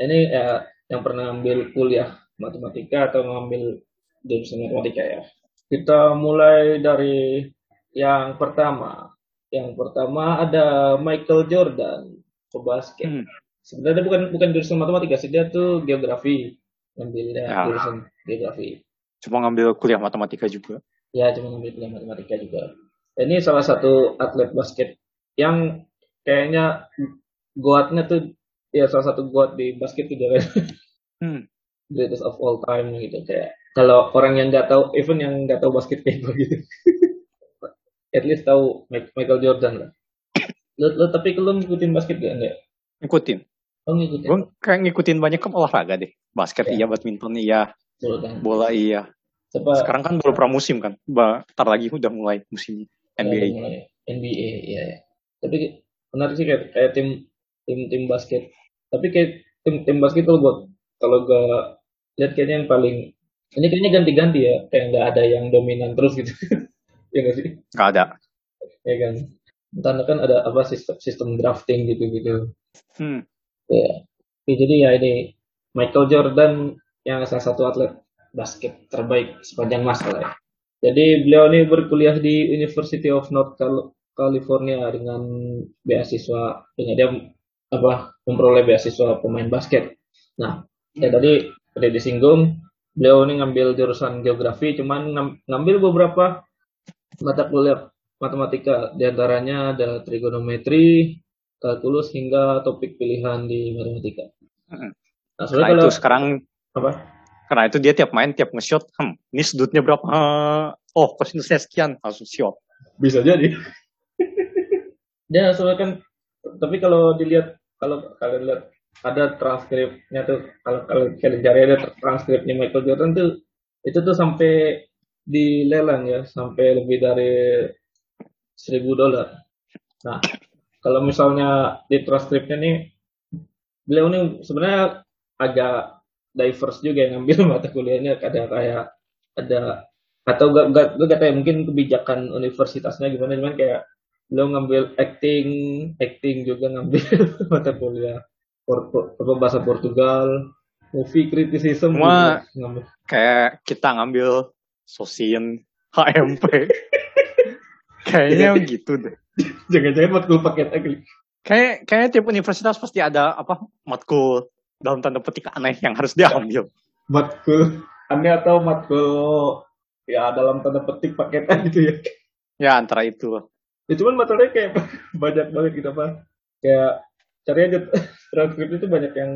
ini ya yang pernah ambil kuliah matematika atau ngambil jurusan matematika ya. Kita mulai dari yang pertama. Yang pertama ada Michael Jordan pebasket Hmm. sebenarnya bukan bukan jurusan matematika sih dia tuh geografi. Ngambilnya Ya. jurusan geografi. Cuma ngambil kuliah matematika juga. ya cuma ngambil kuliah matematika juga. Ini salah satu atlet basket yang kayaknya goatnya tuh ya salah satu goat di basket tuh dia Hmm. (laughs) greatest of all time gitu kayak kalau orang yang nggak tahu even yang nggak tahu basket kayak gue gitu (laughs) at least tahu Michael Jordan lah lo, lo tapi lo ngikutin basket gak enggak Ngikutin. oh ngikutin Gue kayak ngikutin banyak ke olahraga deh. Basket Ya. iya, badminton iya, Betul kan bola iya. Coba Sekarang kan baru pramusim kan. Ba, ntar lagi udah mulai musimnya ya, NBA. mulai NBA ya, ya. tapi menarik sih kayak, kayak tim tim tim basket. Tapi kayak tim tim basket kalau buat kalau gak lihat kayaknya yang paling ini kayaknya ganti-ganti ya. Kayak nggak ada yang dominan terus gitu. (laughs) Ya nggak sih? Gak ada. ya kan? Karena kan ada apa sistem sistem drafting gitu gitu Hmm. ya. Oke, jadi ya ini Michael Jordan yang salah satu atlet basket terbaik sepanjang masa lah ya. Jadi beliau ini berkuliah di University of North Cal- California dengan beasiswa. Dengan dia apa memperoleh beasiswa pemain basket. Nah, ya tadi udah disinggung beliau ini ngambil jurusan geografi cuman ngam- ngambil beberapa mata kuliah matematika di antaranya ada trigonometri, kalkulus hingga topik pilihan di matematika. Nah, Nah sebenarnya itu kalau sekarang apa? karena itu dia tiap main tiap nge-shot, hmm, ini sudutnya berapa? Eh, oh, kosinusnya sekian, langsung shot. Bisa jadi. Dia (laughs) soalnya kan, tapi kalau dilihat kalau kalian lihat ada transkripnya tuh kalau kalau kalian cari ada transkripnya Michael Jordan tuh itu tuh sampai dilelang ya sampai lebih dari seribu dolar. Nah kalau misalnya di transkripnya nih beliau nih sebenarnya agak diverse juga yang ngambil (laughs) mata kuliahnya ada kayak ada atau gak gak gak tahu ya, mungkin kebijakan universitasnya gimana cuman kayak beliau ngambil acting acting juga ngambil (laughs) mata kuliah apa bahasa Portugal movie criticism Semua- juga ngambil Kayak kita ngambil sosian HMP. (laughs) Kayaknya gitu deh. (laughs) jangan-jangan matkul paket agli Kayak kayaknya tiap universitas pasti ada apa matkul dalam tanda petik aneh yang harus diambil. matkul aneh atau matkul ya dalam tanda petik paketan gitu ya Ya antara itu. Ya cuman masalahnya kayak banyak banget gitu apa kayak cari aja transkrip itu banyak yang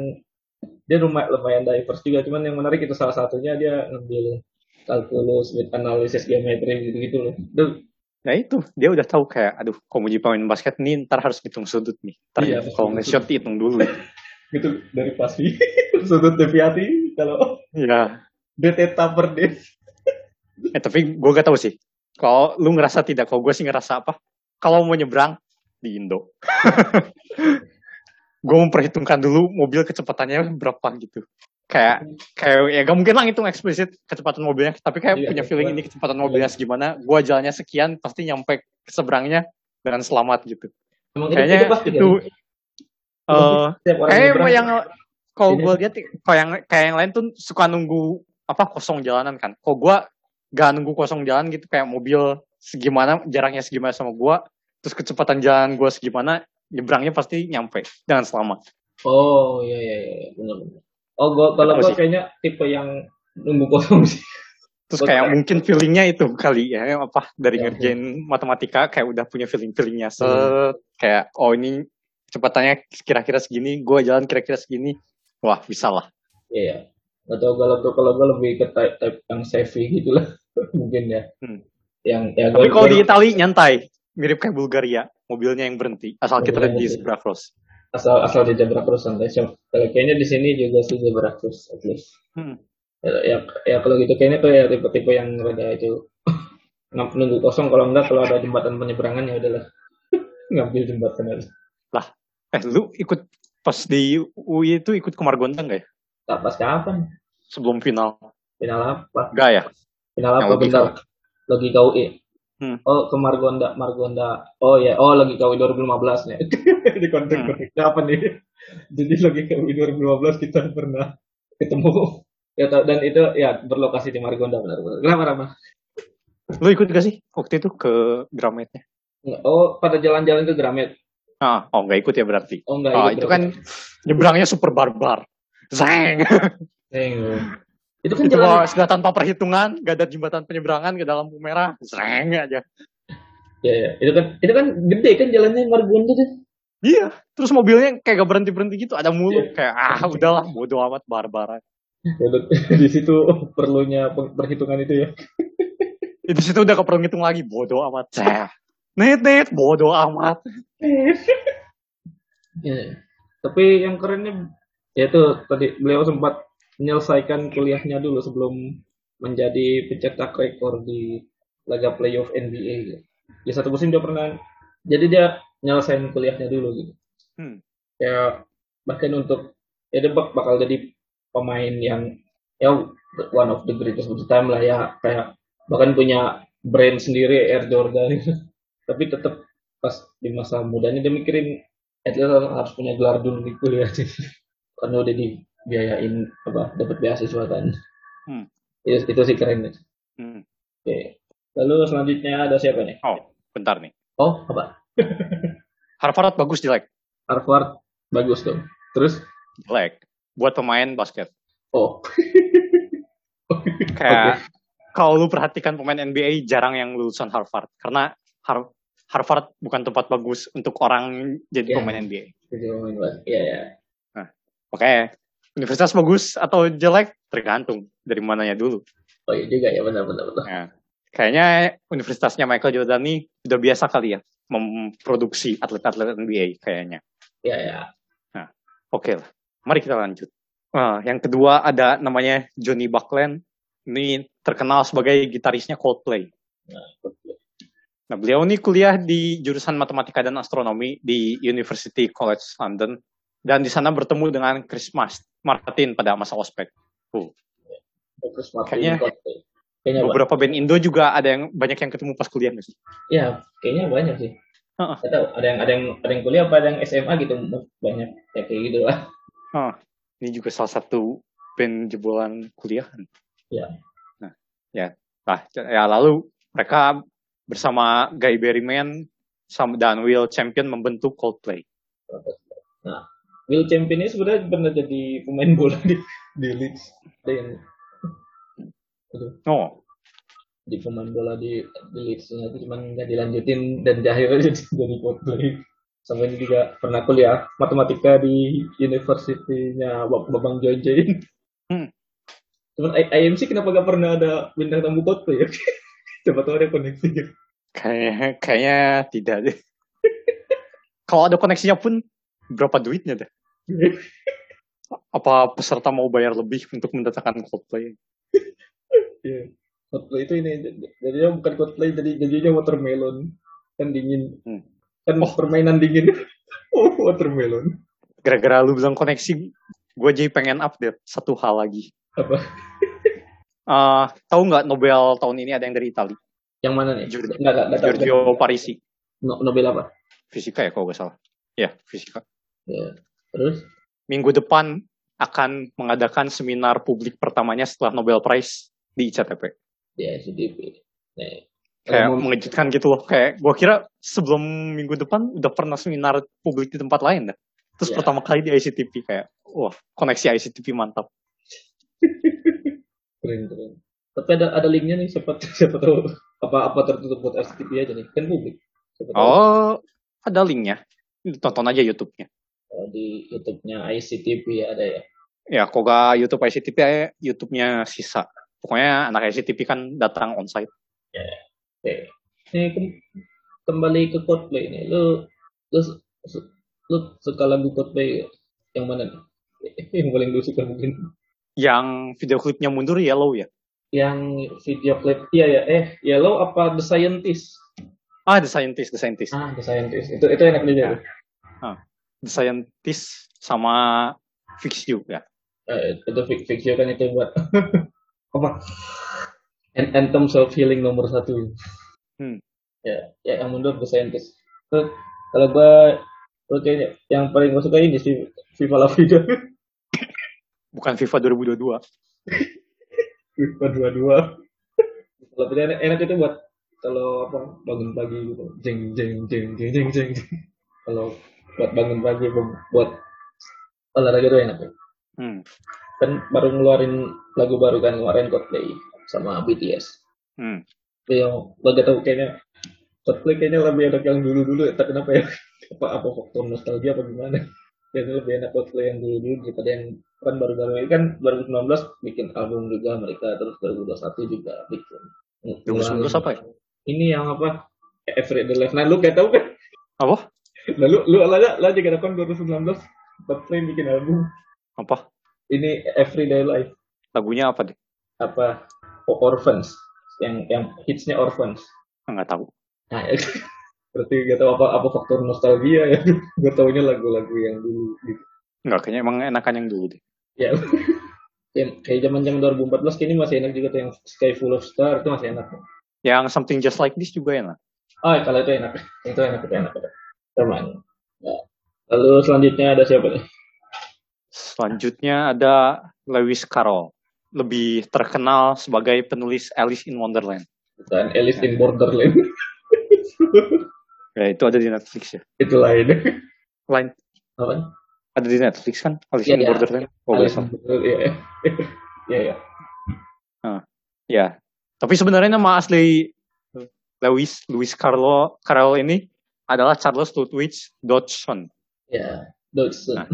dia lumayan lumayan diverse juga cuman yang menarik itu salah satunya dia ngambil kalkulus, with analisis geometri gitu-gitu loh. Duh, Nah itu dia udah tahu kayak, aduh, kalau mau pemain basket nih ntar harus hitung sudut nih. Ntar Iya, kalau betul. nge-shot hitung dulu. (laughs) gitu dari pasti (laughs) sudut deviasi kalau Iya. deteta per day. Eh tapi gue gak tahu sih. Kalau lu ngerasa tidak, kalau gue sih ngerasa apa? Kalau mau nyebrang di Indo. (laughs) gue memperhitungkan dulu mobil kecepatannya berapa gitu. Kayak kayak ya gak mungkin lah hitung eksplisit kecepatan mobilnya, tapi kayak Iya, punya iya. feeling ini kecepatan mobilnya segimana, gue jalannya sekian pasti nyampe ke seberangnya dengan selamat gitu. Emang Kayaknya pasti itu kan? eh orang kayak nyebrang, yang kalau Ini- gue lihat kalau yang kayak yang lain tuh suka nunggu apa kosong jalanan kan. Kalau gue gak nunggu kosong jalan gitu kayak mobil segimana jaraknya segimana sama gue, terus kecepatan jalan gue segimana, nyebrangnya pasti nyampe dengan selamat. Oh iya iya iya benar benar. Oh gua kalau sih? kayaknya tipe yang nunggu kosong sih. Terus Gua kayak mungkin feelingnya itu kali ya apa dari Ya, ngerjain matematika kayak udah punya feeling feelingnya set Hmm. kayak oh ini kecepatannya kira-kira segini, gue jalan kira-kira segini, wah bisa lah. Iya. Atau kalau gua kalau gua lebih ke type, type yang savvy gitu lah (laughs) mungkin ya. Hmm. Yang ya Tapi kalau di Itali nyantai, mirip kayak Bulgaria, mobilnya yang berhenti. Asal kita Mobilnya di berhenti. zebra cross. asal asal di zebra cross santai kalau kayaknya di sini juga sih zebra cross at least. Hmm. Ya, ya, ya kalau gitu kayaknya tuh ya tipe-tipe yang rada itu (laughs) ng- nunggu kosong kalau enggak kalau ada jembatan penyeberangan ya udahlah (laughs) ngambil jembatan aja. Eh, lu ikut pas di UI itu ikut ke Margonda nggak ya? Tak pas kapan? Sebelum final. Final apa? Enggak ya? Final Yang apa logika. bentar? Logika UI. Hmm. Oh ke Margonda, Margonda. Oh ya, oh logika UI 2015 nih. Di konten Hmm. konten apa nih? Jadi logika UI 2015 kita pernah ketemu. Ya dan itu ya berlokasi di Margonda benar-benar. Kenapa Rama? Lu ikut gak sih waktu itu ke Grametnya? Oh pada jalan-jalan ke Gramet. Ah, oh nggak ikut ya berarti. Oh enggak Ah, ikut itu berarti. kan nyebrangnya super barbar. Zeng. Eh, itu kan itu jalan sudah tanpa perhitungan, gak ada jembatan penyeberangan, gak ada lampu merah, zeng aja. ya, ya. itu kan itu kan gede kan jalannya Margonda tuh. Iya, terus mobilnya kayak gak berhenti berhenti gitu, ada mulu Iya. kayak ah udahlah bodo amat barbar. Ya, (laughs) di situ perlunya per- perhitungan itu ya. (laughs) Di situ udah keperlu ngitung lagi, bodo amat. Ceh. Net net, bodo amat. (laughs) Ya. Tapi yang kerennya ya itu tadi beliau sempat menyelesaikan kuliahnya dulu sebelum menjadi pencetak rekor di laga playoff NBA gitu. Di satu musim dia pernah jadi dia nyelesain kuliahnya dulu gitu. Hmm. Ya bahkan untuk ya bakal jadi pemain yang ya one of the greatest of the time lah ya kayak bahkan punya brand sendiri Air Jordan (laughs) tapi tetap pas di masa mudanya dia mikirin at least harus punya gelar dulu di kuliah sih karena udah dibiayain apa dapat beasiswa kan Hmm. itu, itu sih keren deh. Hmm. oke lalu selanjutnya ada siapa nih Oh, bentar nih. oh apa (laughs) Harvard bagus jelek. Harvard bagus dong terus Jelek. Buat pemain basket. oh (laughs) Kayak kalau lu perhatikan pemain NBA jarang yang lulusan Harvard karena Har- Harvard bukan tempat bagus untuk orang jadi Iya. pemain NBA. Jadi pemain basket. Iya ya Makanya universitas bagus atau jelek tergantung dari mananya dulu. oh iya juga ya benar benar benar Nah, kayaknya universitasnya Michael Jordan ini udah biasa kali ya memproduksi atlet-atlet NBA kayaknya. ya ya Oke lah, mari kita lanjut. Nah, yang kedua ada namanya Johnny Buckland. Ini terkenal sebagai gitarisnya Coldplay. Nah, beliau ini kuliah di jurusan matematika dan astronomi di University College London. Dan di sana bertemu dengan Chris Mas- Martin pada masa ospek. terus Martin Kayaknya- kayaknya Beberapa band Indo juga ada yang banyak yang ketemu pas kuliah nggak sih? ya kayaknya banyak sih Heeh. Nggak tahu ada yang ada yang ada yang kuliah apa ada yang SMA gitu banyak ya kayak gitu lah Ah, ini juga salah satu band jebolan kuliah. kan? Iya. Nah, ya. Nah, ya lalu mereka bersama Guy Berryman sama dan Will Champion membentuk Coldplay. Will Champion ini sebenarnya pernah jadi pemain bola di di Leeds ada yang Oh, di pemain bola di, di Leeds itu cuman nggak dilanjutin dan di akhirnya (laughs) jadi jadi Coldplay sama ini juga pernah kuliah matematika di University-nya Bab- Babang Jojoin Cuman I- IMC kenapa gak pernah ada bintang tamu cosplay (laughs) ya? Coba tahu ada koneksinya. Kayaknya, kayaknya tidak deh. (laughs) Kalau ada koneksinya pun berapa duitnya deh? (laughs) Apa peserta mau bayar lebih untuk mendatangkan Coldplay? (laughs) Iya. Cosplay itu ini jadinya bukan cosplay jadi jadinya watermelon kan dingin Hmm. kan Oh. permainan dingin (laughs) oh, watermelon Gara-gara lu bilang koneksi, gue jadi pengen update satu hal lagi. apa Eh, tahu nggak Nobel tahun ini ada yang dari Italia? yang mana nih Giorgio-. Giorgio Parisi. No- Nobel apa Fisika ya kalau nggak salah. Ya, fisika. Ya terus Minggu depan akan mengadakan seminar publik pertamanya setelah Nobel Prize di ICTP. di SCDP nih Kayak mau- mengejutkan gitu loh. Kayak gue kira sebelum minggu depan udah pernah seminar publik di tempat lain dah. Terus Ya. pertama kali di ICTP kayak, wah koneksi ICTP mantap. (laughs) keren keren tapi ada ada linknya nih siapa siapa tahu apa apa tertutup buat SCTP aja nih kan publik siapa tahu Oh, ada linknya. Tonton aja YouTube-nya. Di YouTube-nya ICTP ada ya Ya, kok gak YouTube ICTP, ya YouTube-nya sisa. Pokoknya anak ICTP kan datang onsite. Oke. Ini kem- kembali ke Coldplay nih. Lu lu lu suka lagu Coldplay yang mana nih? (laughs) Yang paling lu suka mungkin? Yang video klipnya mundur yellow ya. Yang video klip iya ya. Eh, Yellow apa The Scientist? Ah, The Scientist, The Scientist. Ah, The Scientist. Itu itu enak juga. tuh. The Scientist sama Fix You ya. Eh, itu fix fiction kan itu buat (laughs) apa? An- Anthem Self Healing nomor satu. Hmm. Ya, ya yang mundur The Scientist. Tuh, kalau gua oke yang paling gua suka ini sih Viva La Vida. (laughs) Bukan FIFA 2022. FIFA 22. Kalau enak, enak itu buat kalau apa bangun pagi gitu. Jeng jeng jeng jeng jeng jeng. Kalau buat bangun pagi bu- buat olahraga itu enak. ya. Hmm. Kan baru ngeluarin lagu baru kan kemarin Coldplay sama BTS. Hmm. Tapi yang gak tau kayaknya Coldplay kayaknya lebih enak yang dulu-dulu ya. Tak kenapa ya? Apa apa faktor nostalgia apa gimana? Kayaknya lebih enak Coldplay yang dulu-dulu daripada yang kan baru-baru ini kan 2019 bikin album juga mereka terus 2021 juga bikin. 2019 apa ya? Ini yang apa? Everyday Life. Nah lu gak tau kan? Apa? (laughs) Nah lu lu lah lah juga kan 2019 Coldplay bikin album Apa? ini Everyday Life Lagunya apa deh? apa Orphans yang yang hitsnya Orphans. Nggak tahu. Nah, (laughs) berarti gak tahu apa apa faktor nostalgia ya. (laughs) Gue taunya lagu-lagu yang dulu gitu. Nggak, kayaknya emang enakan yang dulu deh. Ya. Yang kayak zaman-zaman 2014 kini masih enak juga tuh yang Sky Full of Star itu masih enak. Yang Something Just Like This juga enak. Oh, kalau itu enak. Itu enak, itu enak. Teman. Ya. Lalu selanjutnya ada siapa nih? Selanjutnya ada Lewis Carroll. Lebih terkenal sebagai penulis Alice in Wonderland. Bukan Alice in Borderland. (laughs) Ya, itu ada di Netflix ya. itu lain. Lain Apa? ada di Netflix kan? Alice Iya, in iya. Borderland. Oh, Alice in Borderland. Iya. (laughs) Iya, iya. Ya. Tapi sebenarnya nama asli Lewis Lewis Carlo Carroll ini adalah Charles Ludwig Dodgson. Ya, Dodson. Nah.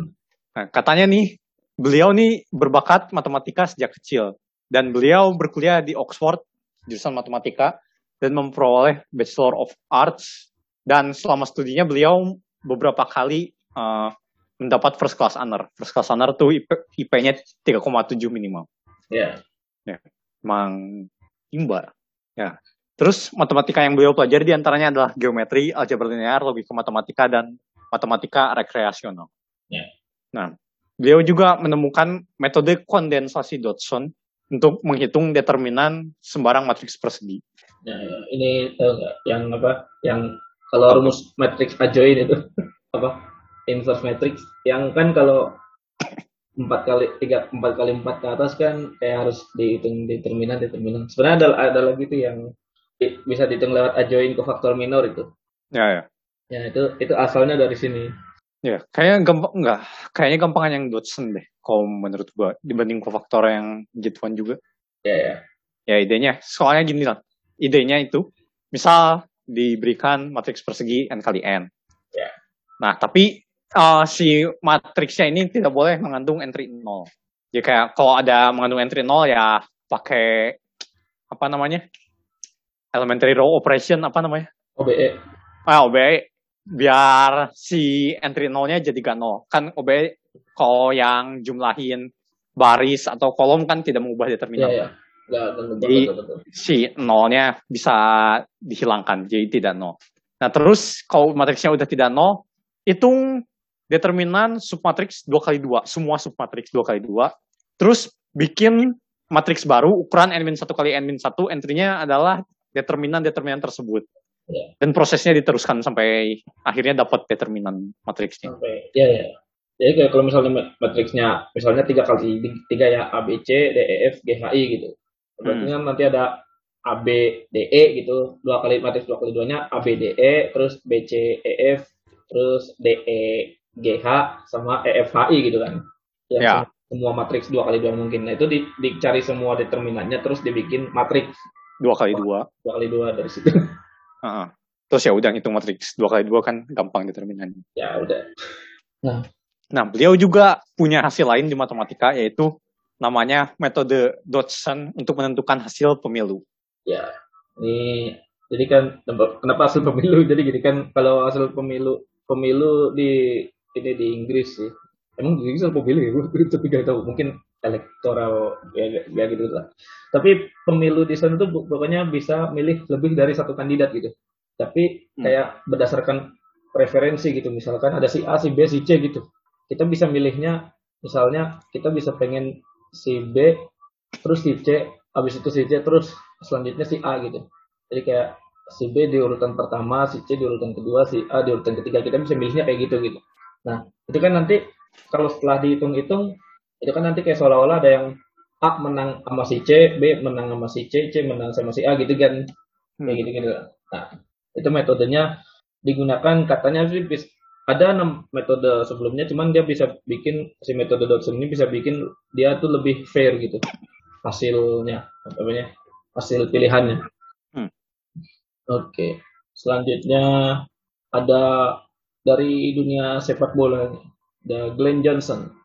Nah, katanya nih beliau nih berbakat matematika sejak kecil dan beliau berkuliah di Oxford jurusan matematika dan memperoleh Bachelor of Arts dan selama studinya beliau beberapa kali eh, mendapat first class honor. First class honor tuh IP, IP-nya 3,7 minimal. Ya. Emang imba. Ya. Terus matematika yang beliau pelajari di antaranya adalah geometri, algebra linear, logika matematika, dan matematika rekreasional. Ya. Nah, beliau juga menemukan metode kondensasi Dodson untuk menghitung determinan sembarang matriks persegi. Nah, ini tahu nggak yang apa? Yang kalau rumus matrix adjoint itu (laughs) apa? Inverse matrix. Yang kan kalau empat kali tiga empat kali empat ke atas kan kayak harus dihitung determinan determinan. Sebenarnya ada ada lagi tuh yang bisa dihitung lewat adjoint kofaktor minor itu. Ya, ya. Ya itu itu asalnya dari sini. Ya, kayaknya gampang enggak, kayaknya gampangan yang Dodson deh, kalau menurut gua dibanding kofaktor yang J1 juga. Ya ya. Ya idenya, soalnya gini lah, idenya itu, misal diberikan matriks persegi n kali n. Ya. Nah, tapi uh, si matriksnya ini tidak boleh mengandung entry 0. Jadi kayak kalau ada mengandung entry 0 ya pakai apa namanya? Elementary row operation apa namanya? OBE. Ah, OBE biar si entry 0-nya jadi gak 0. Kan OBE kalau yang jumlahin baris atau kolom kan tidak mengubah determinan. Nggak, nggak, nggak, Jadi betul, betul. si nolnya bisa dihilangkan, jadi tidak nol. Nah terus kalau matriksnya udah tidak nol, hitung determinan submatriks dua kali dua, semua submatriks dua kali dua. Terus bikin matriks baru ukuran n 1 kali n 1 entry-nya adalah determinan determinan tersebut. Ya. Dan prosesnya diteruskan sampai akhirnya dapat determinan matriksnya. Sampai, iya, iya. Jadi kayak kalau misalnya mat- matriksnya, misalnya tiga kali tiga ya A, B, C, D, E, F, G, H, I gitu. Berarti kan nanti ada A, B, D, E gitu. Dua kali matriks dua kali duanya A, B, D, E, terus B, C, E, F, terus D, E, G, H, sama E, F, H, I gitu kan. Yang Ya. sem- semua matriks dua kali dua mungkin. Nah itu di- dicari semua determinannya, terus dibikin matriks Dua kali dua. dua kali dua dari situ. (laughs) Heeh. Terus ya udah ngitung matriks dua kali dua kan gampang determinannya. ya udah. Nah, beliau juga punya hasil lain di matematika yaitu namanya metode Dodson untuk menentukan hasil pemilu. Ya, ini jadi kan kenapa hasil pemilu? (laughs) Jadi gini kan kalau hasil pemilu pemilu di ini di Inggris sih. Emang di Inggris hasil pemilu ya? Gue tapi gak tahu. Mungkin elektoral ya, ya gitu lah. Tapi pemilu di sana tuh pokoknya bisa milih lebih dari satu kandidat gitu. Tapi Hmm. kayak berdasarkan preferensi gitu. Misalkan ada si A, si B, si C gitu. Kita bisa milihnya misalnya kita bisa pengen si B terus si C habis itu si C terus selanjutnya si A gitu jadi kayak si B di urutan pertama si C di urutan kedua si A di urutan ketiga kita bisa milihnya kayak gitu gitu nah itu kan nanti kalau setelah dihitung-hitung itu kan nanti kayak seolah-olah ada yang A menang sama si C B menang sama si C C menang sama si A gitu kan. Kayak gitu gitu nah itu metodenya digunakan katanya sih ada enam metode sebelumnya cuman dia bisa bikin si metode Dodson ini bisa bikin dia tuh lebih fair gitu. Hasilnya apa namanya hasil pilihannya. Hmm. oke selanjutnya ada dari dunia sepak bola ada Glenn Johnson.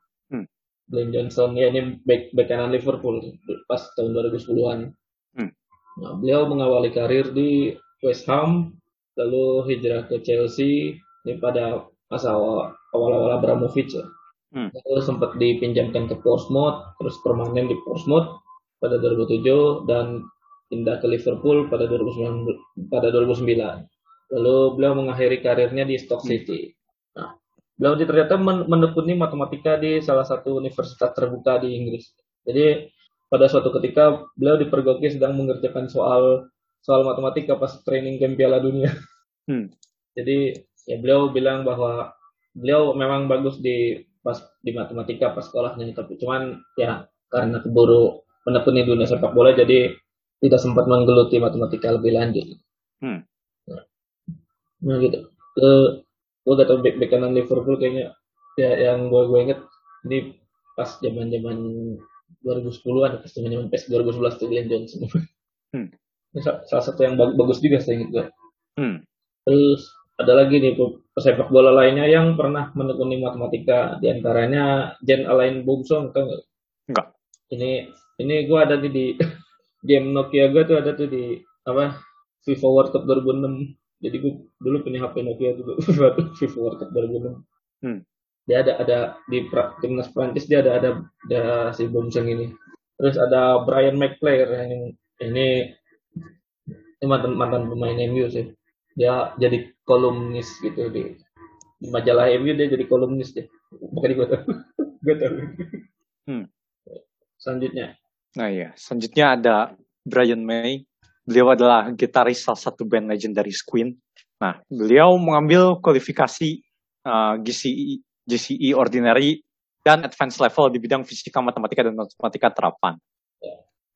Glenn Johnson ya ini back back kanan Liverpool pas tahun 2010-an Hmm. nah, beliau mengawali karir di West Ham lalu hijrah ke Chelsea ini pada masa awal awal Abramovich ya. Hmm. Lalu sempat dipinjamkan ke Portsmouth, terus permanen di Portsmouth pada 2007 dan pindah ke Liverpool pada 2009 pada 2009. Lalu beliau mengakhiri karirnya di Stoke City. Beliau di- ternyata men- menekuni matematika di salah satu universitas terbuka di Inggris. Jadi pada suatu ketika beliau dipergoki sedang mengerjakan soal soal matematika pas training camp Piala Dunia. Hmm. Jadi ya beliau bilang bahwa beliau memang bagus di pas di matematika pas sekolahnya tapi cuman ya karena keburu menekuni dunia sepak bola jadi tidak sempat menggeluti matematika lebih lanjut. Hmm. Nah gitu. Ke gue gak tau back, back kanan Liverpool kayaknya ya yang gue gue inget ini pas zaman zaman 2010-an pas zaman zaman PES 2011 tuh Glenn Johnson. Hmm. Ini sa- salah satu yang bag- bagus juga saya ingat gue. Hmm. Terus ada lagi nih pe- pesepak bola lainnya yang pernah menekuni matematika, di antaranya Jen Alain tau nggak? Enggak. Ini ini gue ada di, di (laughs) game Nokia gue tuh ada tuh di apa FIFA World Cup 2006. Jadi gue dulu punya HP Nokia tuh FIFA, FIFA World Cup 2006. Hmm. Dia ada ada di pra- timnas Prancis dia ada ada ada si Boumsong ini. Terus ada Brian McPlayer yang ini ini mantan mantan pemain MU sih dia jadi kolumnis gitu di, di majalah MU dia jadi kolumnis deh bukan gue tahu (laughs) gue tahu Hmm. selanjutnya Nah iya, selanjutnya ada Brian May. Beliau adalah gitaris salah satu band legendaris Queen. Nah, beliau mengambil kualifikasi uh, GCE, GCE Ordinary dan Advanced Level di bidang fisika, matematika, dan matematika terapan.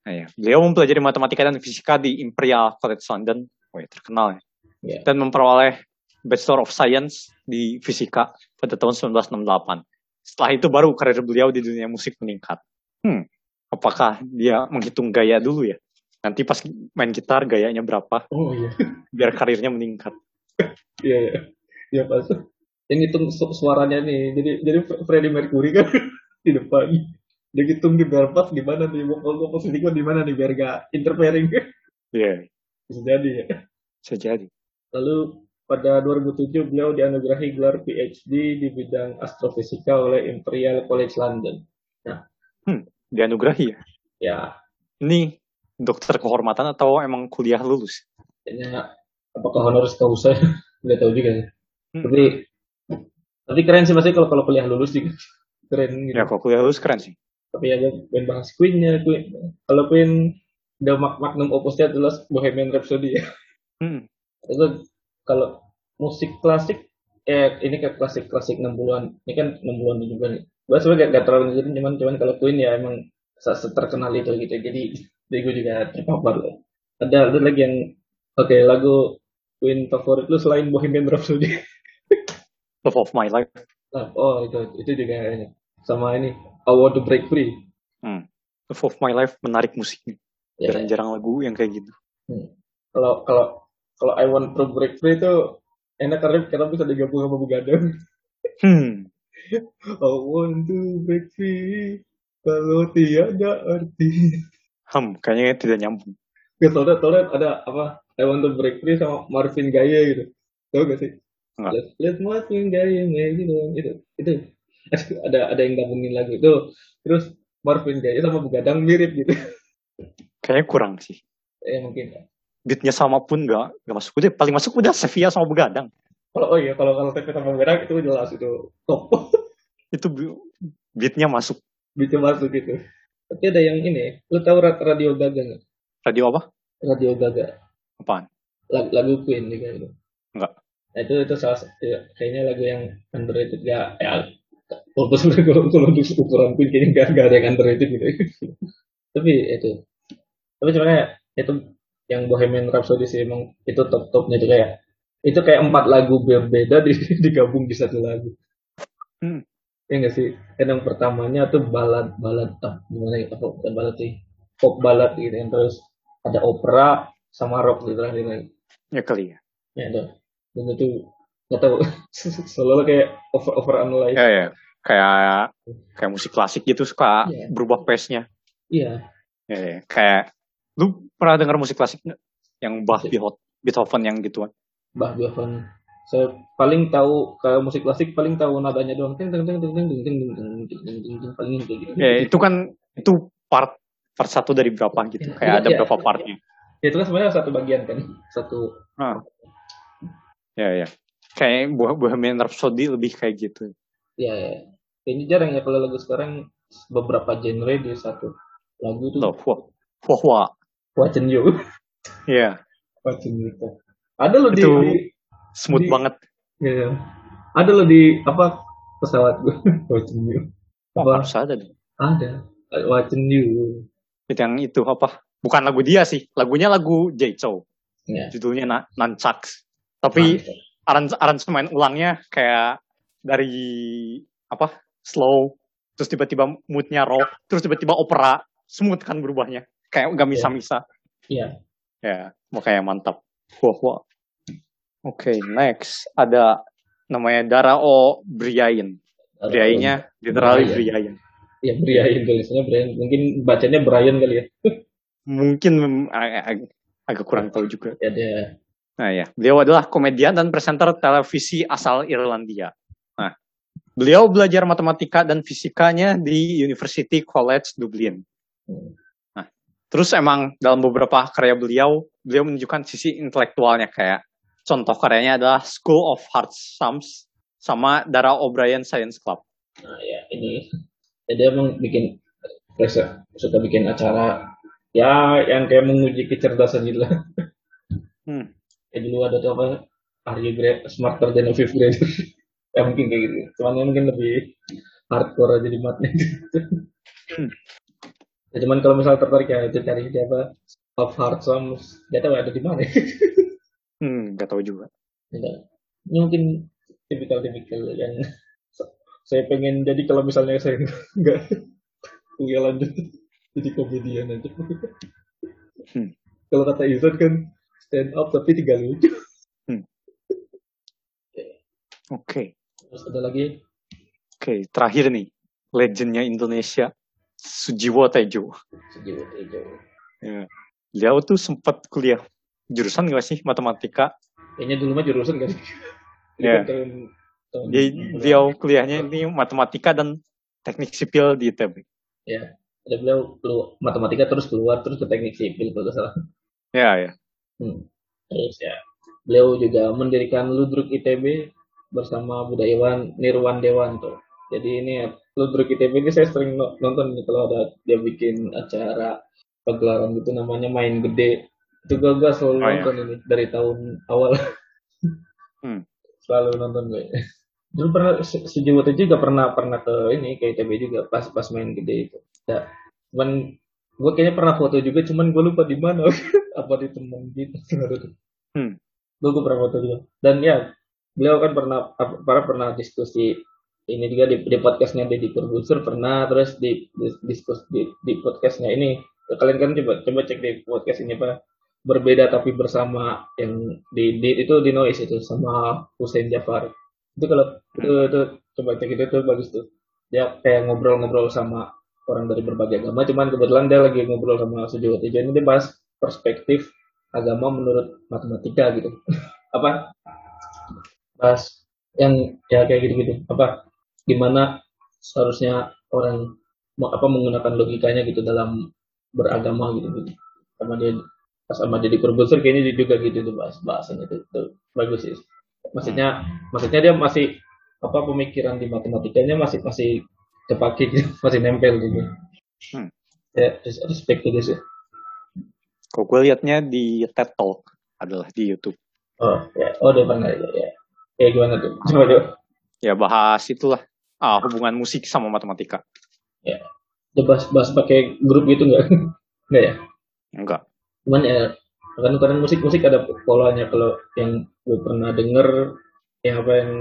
Nah, ya. Beliau mempelajari matematika dan fisika di Imperial College London. Oh, ya, terkenal ya. Ya. Dan memperoleh Bachelor of Science di fisika pada tahun 1968. Setelah itu baru karir beliau di dunia musik meningkat. Hmm, apakah dia menghitung gaya dulu ya? Nanti pas main gitar gayanya berapa, oh iya. (laughs) Biar karirnya meningkat. iya iya. Ya pas yang hitung su- suaranya nih jadi jadi Freddie Mercury kan (laughs) di depan. Dia hitung di biar pas di mana nih vokal posisi gue di mana nih biar gak interfering. Iya, bisa jadi ya. Bisa jadi. lalu pada 2007 beliau dianugerahi gelar PhD di bidang astrofisika oleh Imperial College London. Dianugerahi ya. ya. Ini dokter kehormatan atau emang kuliah lulus? kayaknya apakah honoris (laughs) causa nggak tahu juga sih Hmm. tapi tapi keren sih masih kalau kalau kuliah lulus juga (laughs) keren gitu Ya kalau kuliah lulus keren sih. tapi ya gue pengen bahas Queen-nya Queen. kalau Queen udah mak magnum opusnya jelas Bohemian Rhapsody ya Hmm. itu kalau musik klasik eh ini kayak klasik klasik 60-an ini kan 60-an juga nih gue sebenarnya gak, gak terlalu ngikutin cuman cuman kalau Queen ya emang se- terkenal itu gitu jadi jadi gue juga terpapar lah. ada ada lagi yang oke lagu Queen favorit lu selain Bohemian Rhapsody (laughs) Love of my life. Oh itu itu juga kayaknya. sama ini I Want to Break Free Love of my life menarik musiknya. ya Jarang-jarang lagu yang kayak gitu. kalau kalau kalau I Want to Break Free itu enak karena karena bisa digabung sama begadang Hmm. (laughs) I want to break free kalau tiada arti. Hmm, kayaknya tidak nyambung. Gak tau soalnya ada apa I want to break free sama Marvin Gaye gitu. Tau gak sih? Enggak. Let, let Marvin Gaye maybe gitu. Itu, itu. (laughs) ada ada yang gabungin lagu itu. Terus Marvin Gaye sama Begadang mirip gitu. (laughs) Kayaknya kurang sih. eh mungkin. ya. Beatnya sama pun nggak nggak masuk. Udah paling masuk udah Sevilla sama Begadang. Kalau oh iya kalau kalau TP sama Begadang itu jelas itu top. (laughs) Itu beatnya masuk. Bisa masuk gitu. Tapi ada yang ini, lu tahu Ra- Radio Gaga nggak? Radio apa? Radio Gaga. Apaan? lagu, lagu Queen juga itu. Enggak. Nah, itu itu salah satu ya, kayaknya lagu yang underrated ya. ya kalau kalau kalau untuk ukuran Queen kayaknya nggak nggak ada yang underrated gitu. (laughs) Tapi itu. Tapi sebenarnya itu yang Bohemian Rhapsody sih emang itu top topnya itu kayak itu kayak empat lagu berbeda di, (laughs) digabung di satu lagu. Hmm. Ya nggak sih? Kan yang pertamanya tuh balad balad ah, gimana ya? Apa bukan balad sih? Pop balad gitu yang terus ada opera sama rock gitu terakhir lagi. Ya kali ya. Ya ada. Dan itu nggak tahu (laughs) selalu kayak over over analyze. Ya ya. Kayak kayak musik klasik gitu suka Iya. berubah pace-nya. Iya. Ya, ya. Kayak lu pernah denger musik klasik nggak? Yang Bach, Beethoven, yang gituan. Bah Beethoven. Saya paling tahu kalau musik klasik paling tahu nadanya doang. Ting ting ting ting ting ting ting ting ting ting ting ting paling gitu. Ya itu kan itu part part satu dari berapa gitu. Iya, Kayak ada iya. berapa partnya. Ya, itu kan sebenarnya satu bagian kan. Satu Ah. Ya ya. Kayak Bo- Bohemian Rhapsody lebih kayak gitu. ya, ya. Kayaknya jarang ya kalau lagu sekarang beberapa genre di satu lagu tuh Loh, wah, wah, wah. You. Iya, You. Ada loh di, di smooth Di- banget. ya. Ada loh di apa pesawat gue (laughs) Watching You. Apa? harus ada deh. Ada. Watching You. Itu yang itu apa? Bukan lagu dia sih. Lagunya lagu Jay Chou. Ya. Judulnya Na Nunchucks. Tapi aranj aransemen ulangnya kayak dari apa? Slow. Terus tiba-tiba moodnya rock. Terus tiba-tiba opera. Smooth kan berubahnya. Kayak gak misa-misa. Iya. Ya, makanya mantap. Wah, wah. Oke, next. Ada namanya Dara O. Briain. Briainnya literally Brian. Briain. Ya Brian tulisannya Brian. Mungkin bacanya Brian kali ya. Mungkin ag- ag- agak kurang tahu juga. Ya ada. Nah ya, beliau adalah komedian dan presenter televisi asal Irlandia. Nah, beliau belajar matematika dan fisikanya di University College Dublin. Hmm. Nah, terus emang dalam beberapa karya beliau, beliau menunjukkan sisi intelektualnya kayak contoh karyanya adalah School of Hard Sums sama Dara O'Brien Science Club. Nah ya ini. Jadi emang bikin suka bikin acara ya yang kayak menguji kecerdasan gitu lah. Hmm. Ya dulu ada tuh apa? Are you great, smarter than a fifth grader? (laughs) ya mungkin kayak gitu. Cuman ya mungkin lebih hardcore aja di matnya. Hmm. ya, cuman kalau misalnya tertarik ya itu cari siapa of hard sums. Gak tahu ada di mana. (laughs) Hmm, gak tahu juga. Enggak. Ini mungkin tipikal-tipikal yang (laughs) saya pengen jadi kalau misalnya saya (laughs) nggak kuliah lanjut jadi komedian aja. Hmm. Kalau kata Izan kan stand up tapi tiga lucu. Oke, Terus ada lagi oke. Terakhir nih, legendnya Indonesia, Sujiwo Tejo. Sujiwo Tejo. Ya. Beliau tuh sempat kuliah jurusan nggak sih matematika? Kayaknya dulu mah jurusan kan. Ya. Kan tahun, tahun Dia, beliau kuliahnya ini matematika dan teknik sipil di ITB. Ya. Ada beliau matematika terus keluar terus ke teknik sipil kalau salah. Ya, ya. Hmm. Terus ya. Beliau juga mendirikan Ludruk ITB bersama budayawan Nirwan Dewanto. Jadi ini ya, Ludruk ITB ini saya sering no- nonton nih kalau ada dia bikin acara pagelaran gitu namanya main gede. Itu gue, gue selalu Oh, iya. nonton ini dari tahun awal. Hmm. Selalu nonton gue. Dulu pernah se- sejauh itu juga pernah pernah ke ini ke ITB juga pas pas main gede itu. Ya, cuman gue kayaknya pernah foto juga cuman gue lupa di mana (laughs) apa di teman gitu. Hmm. Gue gue pernah foto juga. Dan ya beliau kan pernah para pernah diskusi ini juga di, di podcastnya Deddy Corbuzier pernah terus di, di diskus di, di podcastnya ini kalian kan coba coba cek di podcast ini apa berbeda tapi bersama yang di, di itu di noise itu sama Hussein Jafar. Itu kalau itu, itu coba cek itu tuh bagus tuh. Dia kayak ngobrol-ngobrol sama orang dari berbagai agama cuman kebetulan dia lagi ngobrol sama Sujiwo Tejo ini dia bahas perspektif agama menurut matematika gitu. (laughs) Apa? Bahas yang ya kayak gitu-gitu. Apa? Gimana seharusnya orang apa menggunakan logikanya gitu dalam beragama gitu gitu sama dia sama jadi Corbuzier kayaknya dia juga gitu tuh bahas bahasannya itu, itu bagus sih. Maksudnya maksudnya dia masih apa pemikiran di matematikanya masih masih terpakai gitu (laughs) masih nempel gitu. Hmm. ya res- respect gitu sih. Kok gue liatnya di TED Talk adalah di YouTube. oh ya. Oh dia pernah ya. Ya kayak gimana tuh? (laughs) Coba coba. Ya bahas itulah. Ah, hubungan musik sama matematika. dia bahas bahas pakai grup gitu nggak? (laughs) Nggak ya? Enggak. Cuman ya kan kadang musik musik ada polanya kalau yang gue pernah denger yang apa yang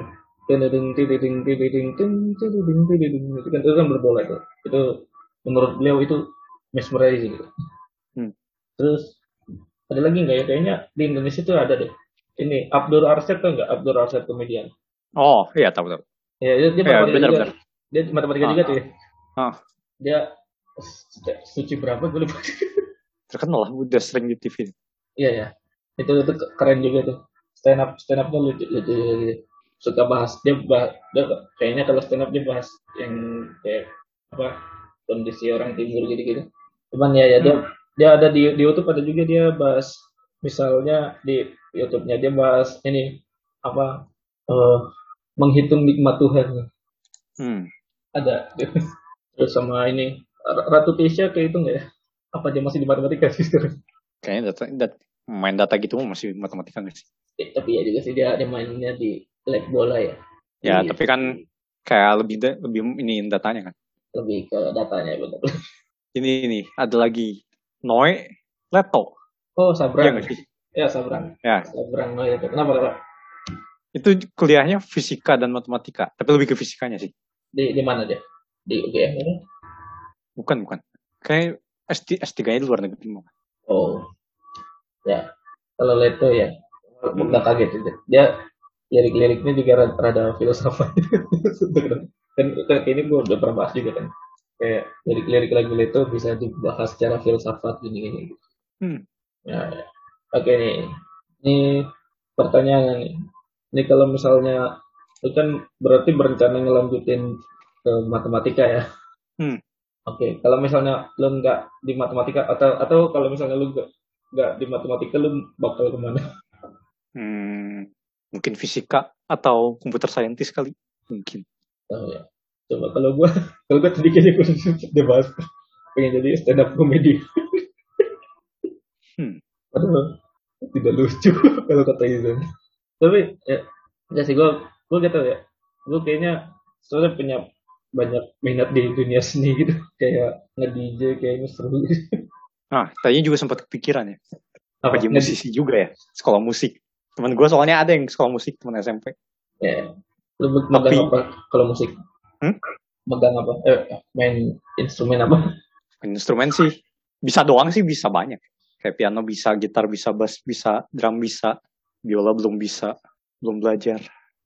ting ting ting ting ting ting ting ting ting ting ting itu kan itu kan berbola itu itu menurut beliau itu mesmerizing gitu. Hmm. terus ada lagi nggak ya kayaknya di Indonesia tuh ada deh ini Abdul Arsyad tuh nggak Abdul Arsyad komedian Oh, iya tahu tahu. ya dia, dia Ya, benar juga benar. dia matematika Ah, juga tuh ya ah. dia suci berapa gue lupa (laughs) Terkenal lah, udah sering di TV. Iya ya, itu itu keren juga tuh. Stand up stand upnya lucu lucu, lucu. Suka bahas dia bahas dia kayaknya kalau stand up dia bahas yang kayak apa kondisi orang timur gitu gitu. Cuman ya ya dia dia ada di di YouTube ada juga dia bahas misalnya di YouTube-nya dia bahas ini apa eh, menghitung nikmat Tuhan Hmm. ada (laughs) terus sama ini Ratu Tisha kayak itu nggak ya? Apa dia masih di matematika sih sekarang? Kayaknya data, dat- main data gitu masih matematika nggak sih? Eh, tapi ya juga sih dia, dia mainnya di lab bola ya. Ya, Iya. tapi kan kayak lebih da- lebih ini datanya kan. lebih ke datanya betul. Ini ini ada lagi Noe Leto. Oh Iya Sabrang. sih? ya Sabrang. Ya, Sabrang oh, itu. Kenapa kenapa? itu kuliahnya fisika dan matematika, tapi lebih ke fisikanya sih. Di di mana dia? Di UGM ini? Bukan, bukan. Kayak S3, S3-nya di luar negeri malah. Oh. Ya. Kalau Leto ya. Hmm. Kaget itu. Dia lirik-liriknya juga rada, rada filsafat. kan kan ini gue udah pernah bahas juga kan. Kayak lirik-lirik lagu Leto bisa dibahas secara filsafat gini-gini. Hmm. Ya, ya. Oke nih, ini pertanyaan nih. Ini kalau misalnya itu kan berarti berencana ngelanjutin ke matematika ya. Hmm. Oke, kalau misalnya lu nggak di matematika atau atau kalau misalnya lu nggak nggak di matematika lu bakal ke mana? Hmm, mungkin fisika atau computer scientist kali. Mungkin. Oh ya, coba kalau gua kalau gua tadi kayaknya udah bahas pengen jadi stand up comedy. Hmm. Padahal tidak lucu (laughs) kalau kata Izan. Tapi ya, ya sih gua gua gitu ya. Gua kayaknya soalnya punya banyak minat di dunia seni gitu (laughs) kayak nge-DJ kayaknya seru gitu. Nah, tadinya juga sempat kepikiran ya. Apa jadi Nge- musisi juga ya? Sekolah musik. Temen gue soalnya ada yang sekolah musik, temen SMP. Ya. Lu me- megang Tapi- apa kalau musik? Hmm? Megang apa? Eh, main instrumen apa? Instrumen sih, bisa doang sih bisa banyak. Kayak piano bisa, gitar bisa, bass bisa, drum bisa, biola belum bisa, belum belajar.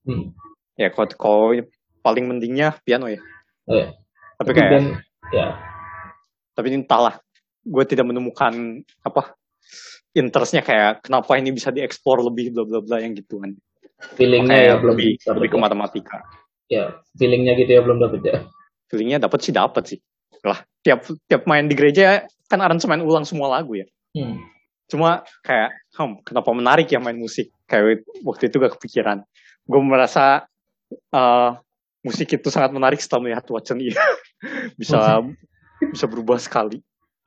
Hmm. Ya kalau paling mendingnya piano ya. Oh, ya. Tapi Tapi kayak dan ya. Tapi entahlah. Gue tidak menemukan apa interestnya kayak kenapa ini bisa dieksplor lebih bla bla bla yang gitu kan. Feelingnya ya belum lebih, dapet lebih ke ya. matematika. Ya feelingnya gitu ya belum dapet ya. Feelingnya dapat sih dapat sih. Lah tiap tiap main di gereja kan aransemen ulang semua lagu ya. Hmm. cuma kayak hmm, kenapa menarik ya main musik? Kayak waktu itu gak kepikiran. Gue merasa uh, musik itu sangat menarik setelah melihat Watson ini (laughs) bisa bisa berubah sekali.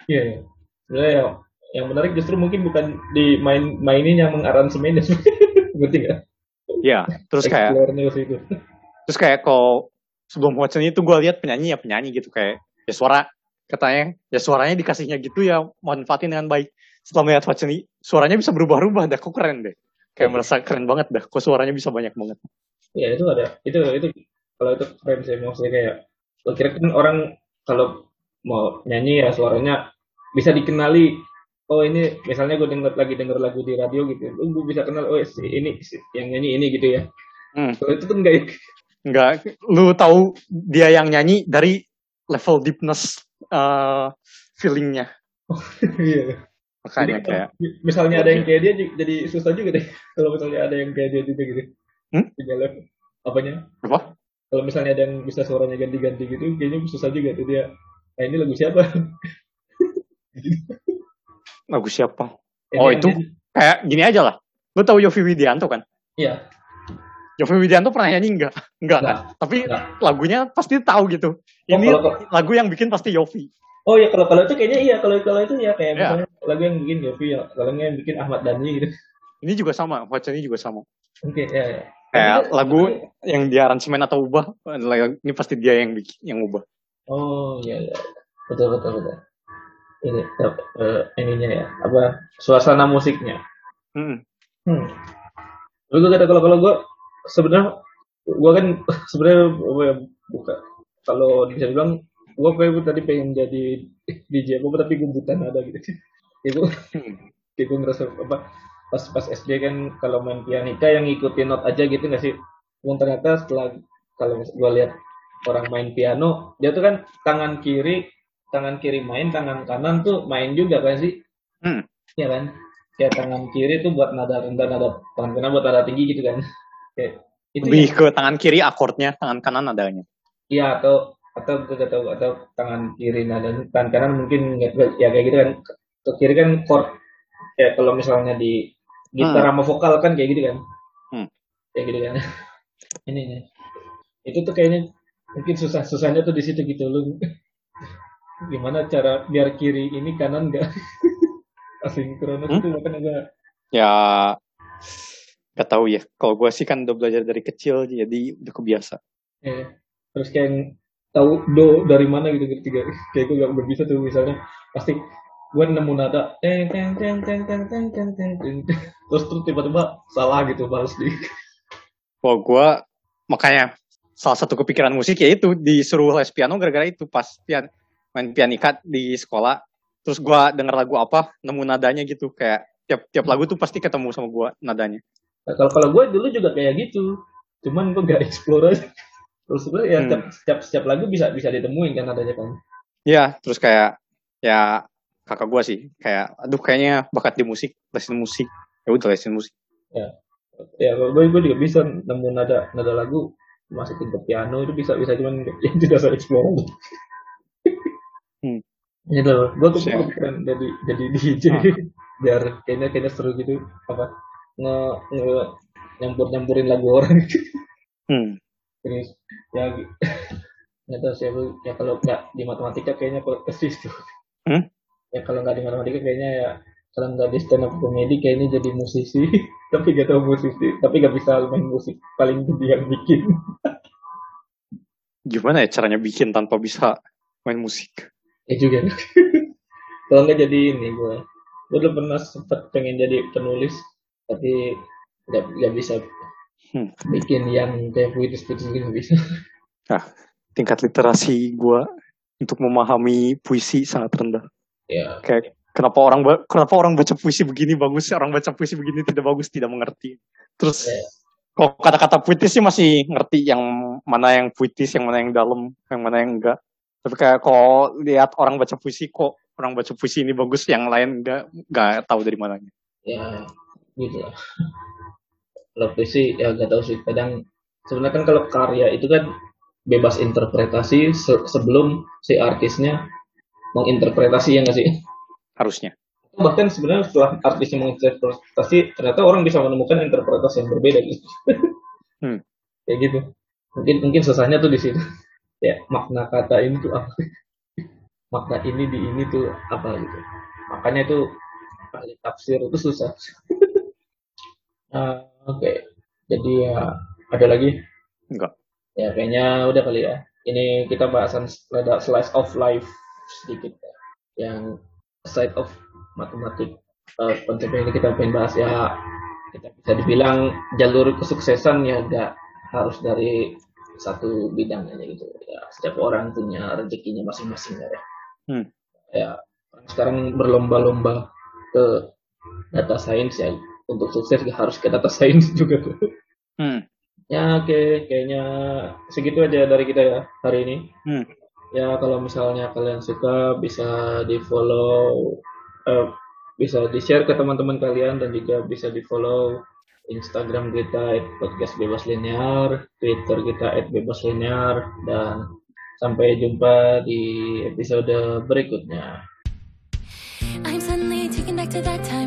Iya iya. Sebenarnya ya, yang menarik justru mungkin bukan di main mainin yang mengaransemennya (laughs) ngerti nggak? Ya terus kayak terus kayak kalau sebelum Watson itu gue lihat penyanyi ya penyanyi gitu kayak ya suara katanya ya suaranya dikasihnya gitu ya manfaatin dengan baik. Setelah melihat Watson ini suaranya bisa berubah-ubah dah kok keren deh. Kayak merasa keren banget dah kok suaranya bisa banyak banget. Ya itu ada itu itu kalau itu keren sih maksudnya kayak lo kira kan orang kalau mau nyanyi ya suaranya bisa dikenali oh ini misalnya gue denger lagi denger lagu di radio gitu oh, gue bisa kenal oh si ini si, yang nyanyi ini gitu ya Hmm. kalau itu tuh enggak Enggak, lu tahu dia yang nyanyi dari level deepness uh, feelingnya. (laughs) iya Makanya Jadi, kayak, misalnya ada yang kayak dia jadi susah juga deh (laughs) kalau misalnya ada yang kayak dia juga gitu Hmm? Tiga level. apanya apa? Kalau misalnya ada yang bisa suaranya ganti-ganti gitu kayaknya susah juga tuh dia nah ini lagu siapa (laughs) Lagu siapa? Ini Oh, itu? dia- Kayak gini aja lah. Lu tahu Yofi Widianto kan? iya Yofi Widianto pernah nyanyi enggak? Enggak kan? Tapi Enggak. lagunya pasti tahu gitu. Oh, Ini kalau- lagu yang bikin pasti Yofi. Oh ya kalau kalau itu kayaknya iya kalau kalau itu ya kayak Ya. misalnya lagu yang bikin Yofi ya kalau nggak yang bikin Ahmad Dhani gitu. Ini juga sama, ini juga sama. Oke ya ya. Kayak lagu yang dia aransemen atau ubah, ini pasti dia yang bikin, yang ubah. Oh iya iya. Betul betul betul. Ini eh, ininya ya apa suasana musiknya. Hmm. Hmm. Gue kata kalau kalau gue sebenarnya gue kan (laughs) sebenarnya apa ya, buka kalau bisa bilang gue kayak tadi pengen jadi (laughs) DJ apa tapi gue buta nada gitu. (laughs) Kayak gue Hmm. kayak gue ngerasa apa pas pas SD kan kalau main pianika yang ngikutin not aja gitu nggak sih? Dan ternyata setelah kalau gue lihat orang main piano dia tuh kan tangan kiri tangan kiri main tangan kanan tuh main juga kan sih? Hmm. Iya kan? Kayak tangan kiri tuh buat nada rendah nada tangan kanan buat nada tinggi gitu kan? (laughs) Kayak itu Lebih ya? ke tangan kiri akordnya, tangan kanan nadanya. Iya atau atau atau, atau, atau tangan kiri nada tangan kanan mungkin ya kayak gitu kan ke kiri kan chord kayak kalau misalnya di gitar sama vokal kan kayak gitu kan Hmm. kayak gitu kan (laughs) ini nih itu tuh kayaknya mungkin susah susahnya tuh di situ gitu lu (laughs) gimana cara biar kiri ini kanan enggak (laughs) asinkronus Hmm? itu bahkan agak Ya, gak tahu ya. Kalau gue sih kan udah belajar dari kecil, jadi udah kebiasa. ya. terus kayak yang tahu do dari mana gitu ngerti gak kayak gue gak gak bisa tuh misalnya pasti gue nemu nada teng teng teng teng teng teng teng teng terus terus tiba-tiba salah gitu balas di Kalau gue, makanya salah satu kepikiran musik ya itu disuruh les piano gara-gara itu pas pian main pianika di sekolah. Terus gue denger lagu apa, nemu nadanya gitu. Kayak tiap tiap lagu tuh pasti ketemu sama gue nadanya. Nah, kalau kalau gue dulu juga kayak gitu cuman gue gak explore aja terus gue ya Hmm. setiap, setiap setiap lagu bisa bisa ditemuin kan adanya kan Ya, terus kayak ya kakak gue sih kayak aduh kayaknya bakat di musik, lesin musik. Ya udah lesin musik. ya kalau gue gue juga bisa nemu nada nada lagu masukin ke piano itu bisa bisa cuman (laughs) ya tidak saya explore Hmm. gitu loh gue tuh kepikiran jadi jadi (laughs) DJ Ah. biar kayaknya kayaknya seru gitu apa nge, nge nyampur nyampurin lagu orang (laughs) Hmm. terus ya nggak tahu siapa ya kalau nggak di matematika kayaknya kok kesis tuh Hmm? ya kalau nggak di matematika kayaknya ya kalau nggak di stand up comedy kayaknya jadi musisi. (laughs) Tapi gak tahu musisi tapi gak bisa main musik. Paling gede yang bikin. (laughs) Gimana ya caranya bikin tanpa bisa main musik? ya juga. (laughs) Kalau nggak jadi ini gue gue udah pernah sempat pengen jadi penulis tapi nggak nggak bisa. Hmm. bikin yang kayak puitis puitis gitu nggak bisa Tingkat literasi gue untuk memahami puisi sangat rendah. ya. Kayak kenapa orang kenapa orang baca puisi begini bagus, orang baca puisi begini tidak bagus, tidak mengerti. Terus Ya. kalau kata-kata puitis sih masih ngerti yang mana yang puitis, yang mana yang dalam, yang mana yang enggak. Tapi kayak kalau lihat orang baca puisi kok orang baca puisi ini bagus, yang lain nggak nggak tahu dari mananya. Ya, gitu lah. Kalau puisi ya gak tahu sih. Kadang sebenarnya kan kalau karya itu kan bebas interpretasi se- sebelum si artisnya menginterpretasi ya nggak sih? Harusnya. Bahkan sebenarnya setelah artisnya menginterpretasi, ternyata orang bisa menemukan interpretasi yang berbeda gitu. (laughs) Hmm. Kayak gitu. Mungkin mungkin susahnya tuh di situ. (laughs) Ya makna kata ini tuh apa? (laughs) makna ini di ini tuh apa gitu. Makanya itu ahli tafsir itu susah. Ah, Oke. Jadi ya ada lagi? Enggak. Ya kayaknya udah kali ya. Ini kita bahasan slice of life sedikit ya. Yang side of matematik. Eh, konsep ini kita pengen bahas ya kita bisa dibilang jalur kesuksesan ya gak harus dari satu bidang aja gitu ya setiap orang punya rezekinya masing-masing ya Hmm. ya orang sekarang berlomba-lomba ke data science ya untuk sukses ya harus ke data science juga tuh Hmm. Ya oke, kayaknya segitu aja dari kita ya hari ini. Hmm. Ya kalau misalnya kalian suka bisa di follow, eh, bisa di share ke teman-teman kalian dan juga bisa di follow Instagram kita podcast bebas linear, Twitter kita bebas linear dan sampai jumpa di episode berikutnya. I'm suddenly taken back to that time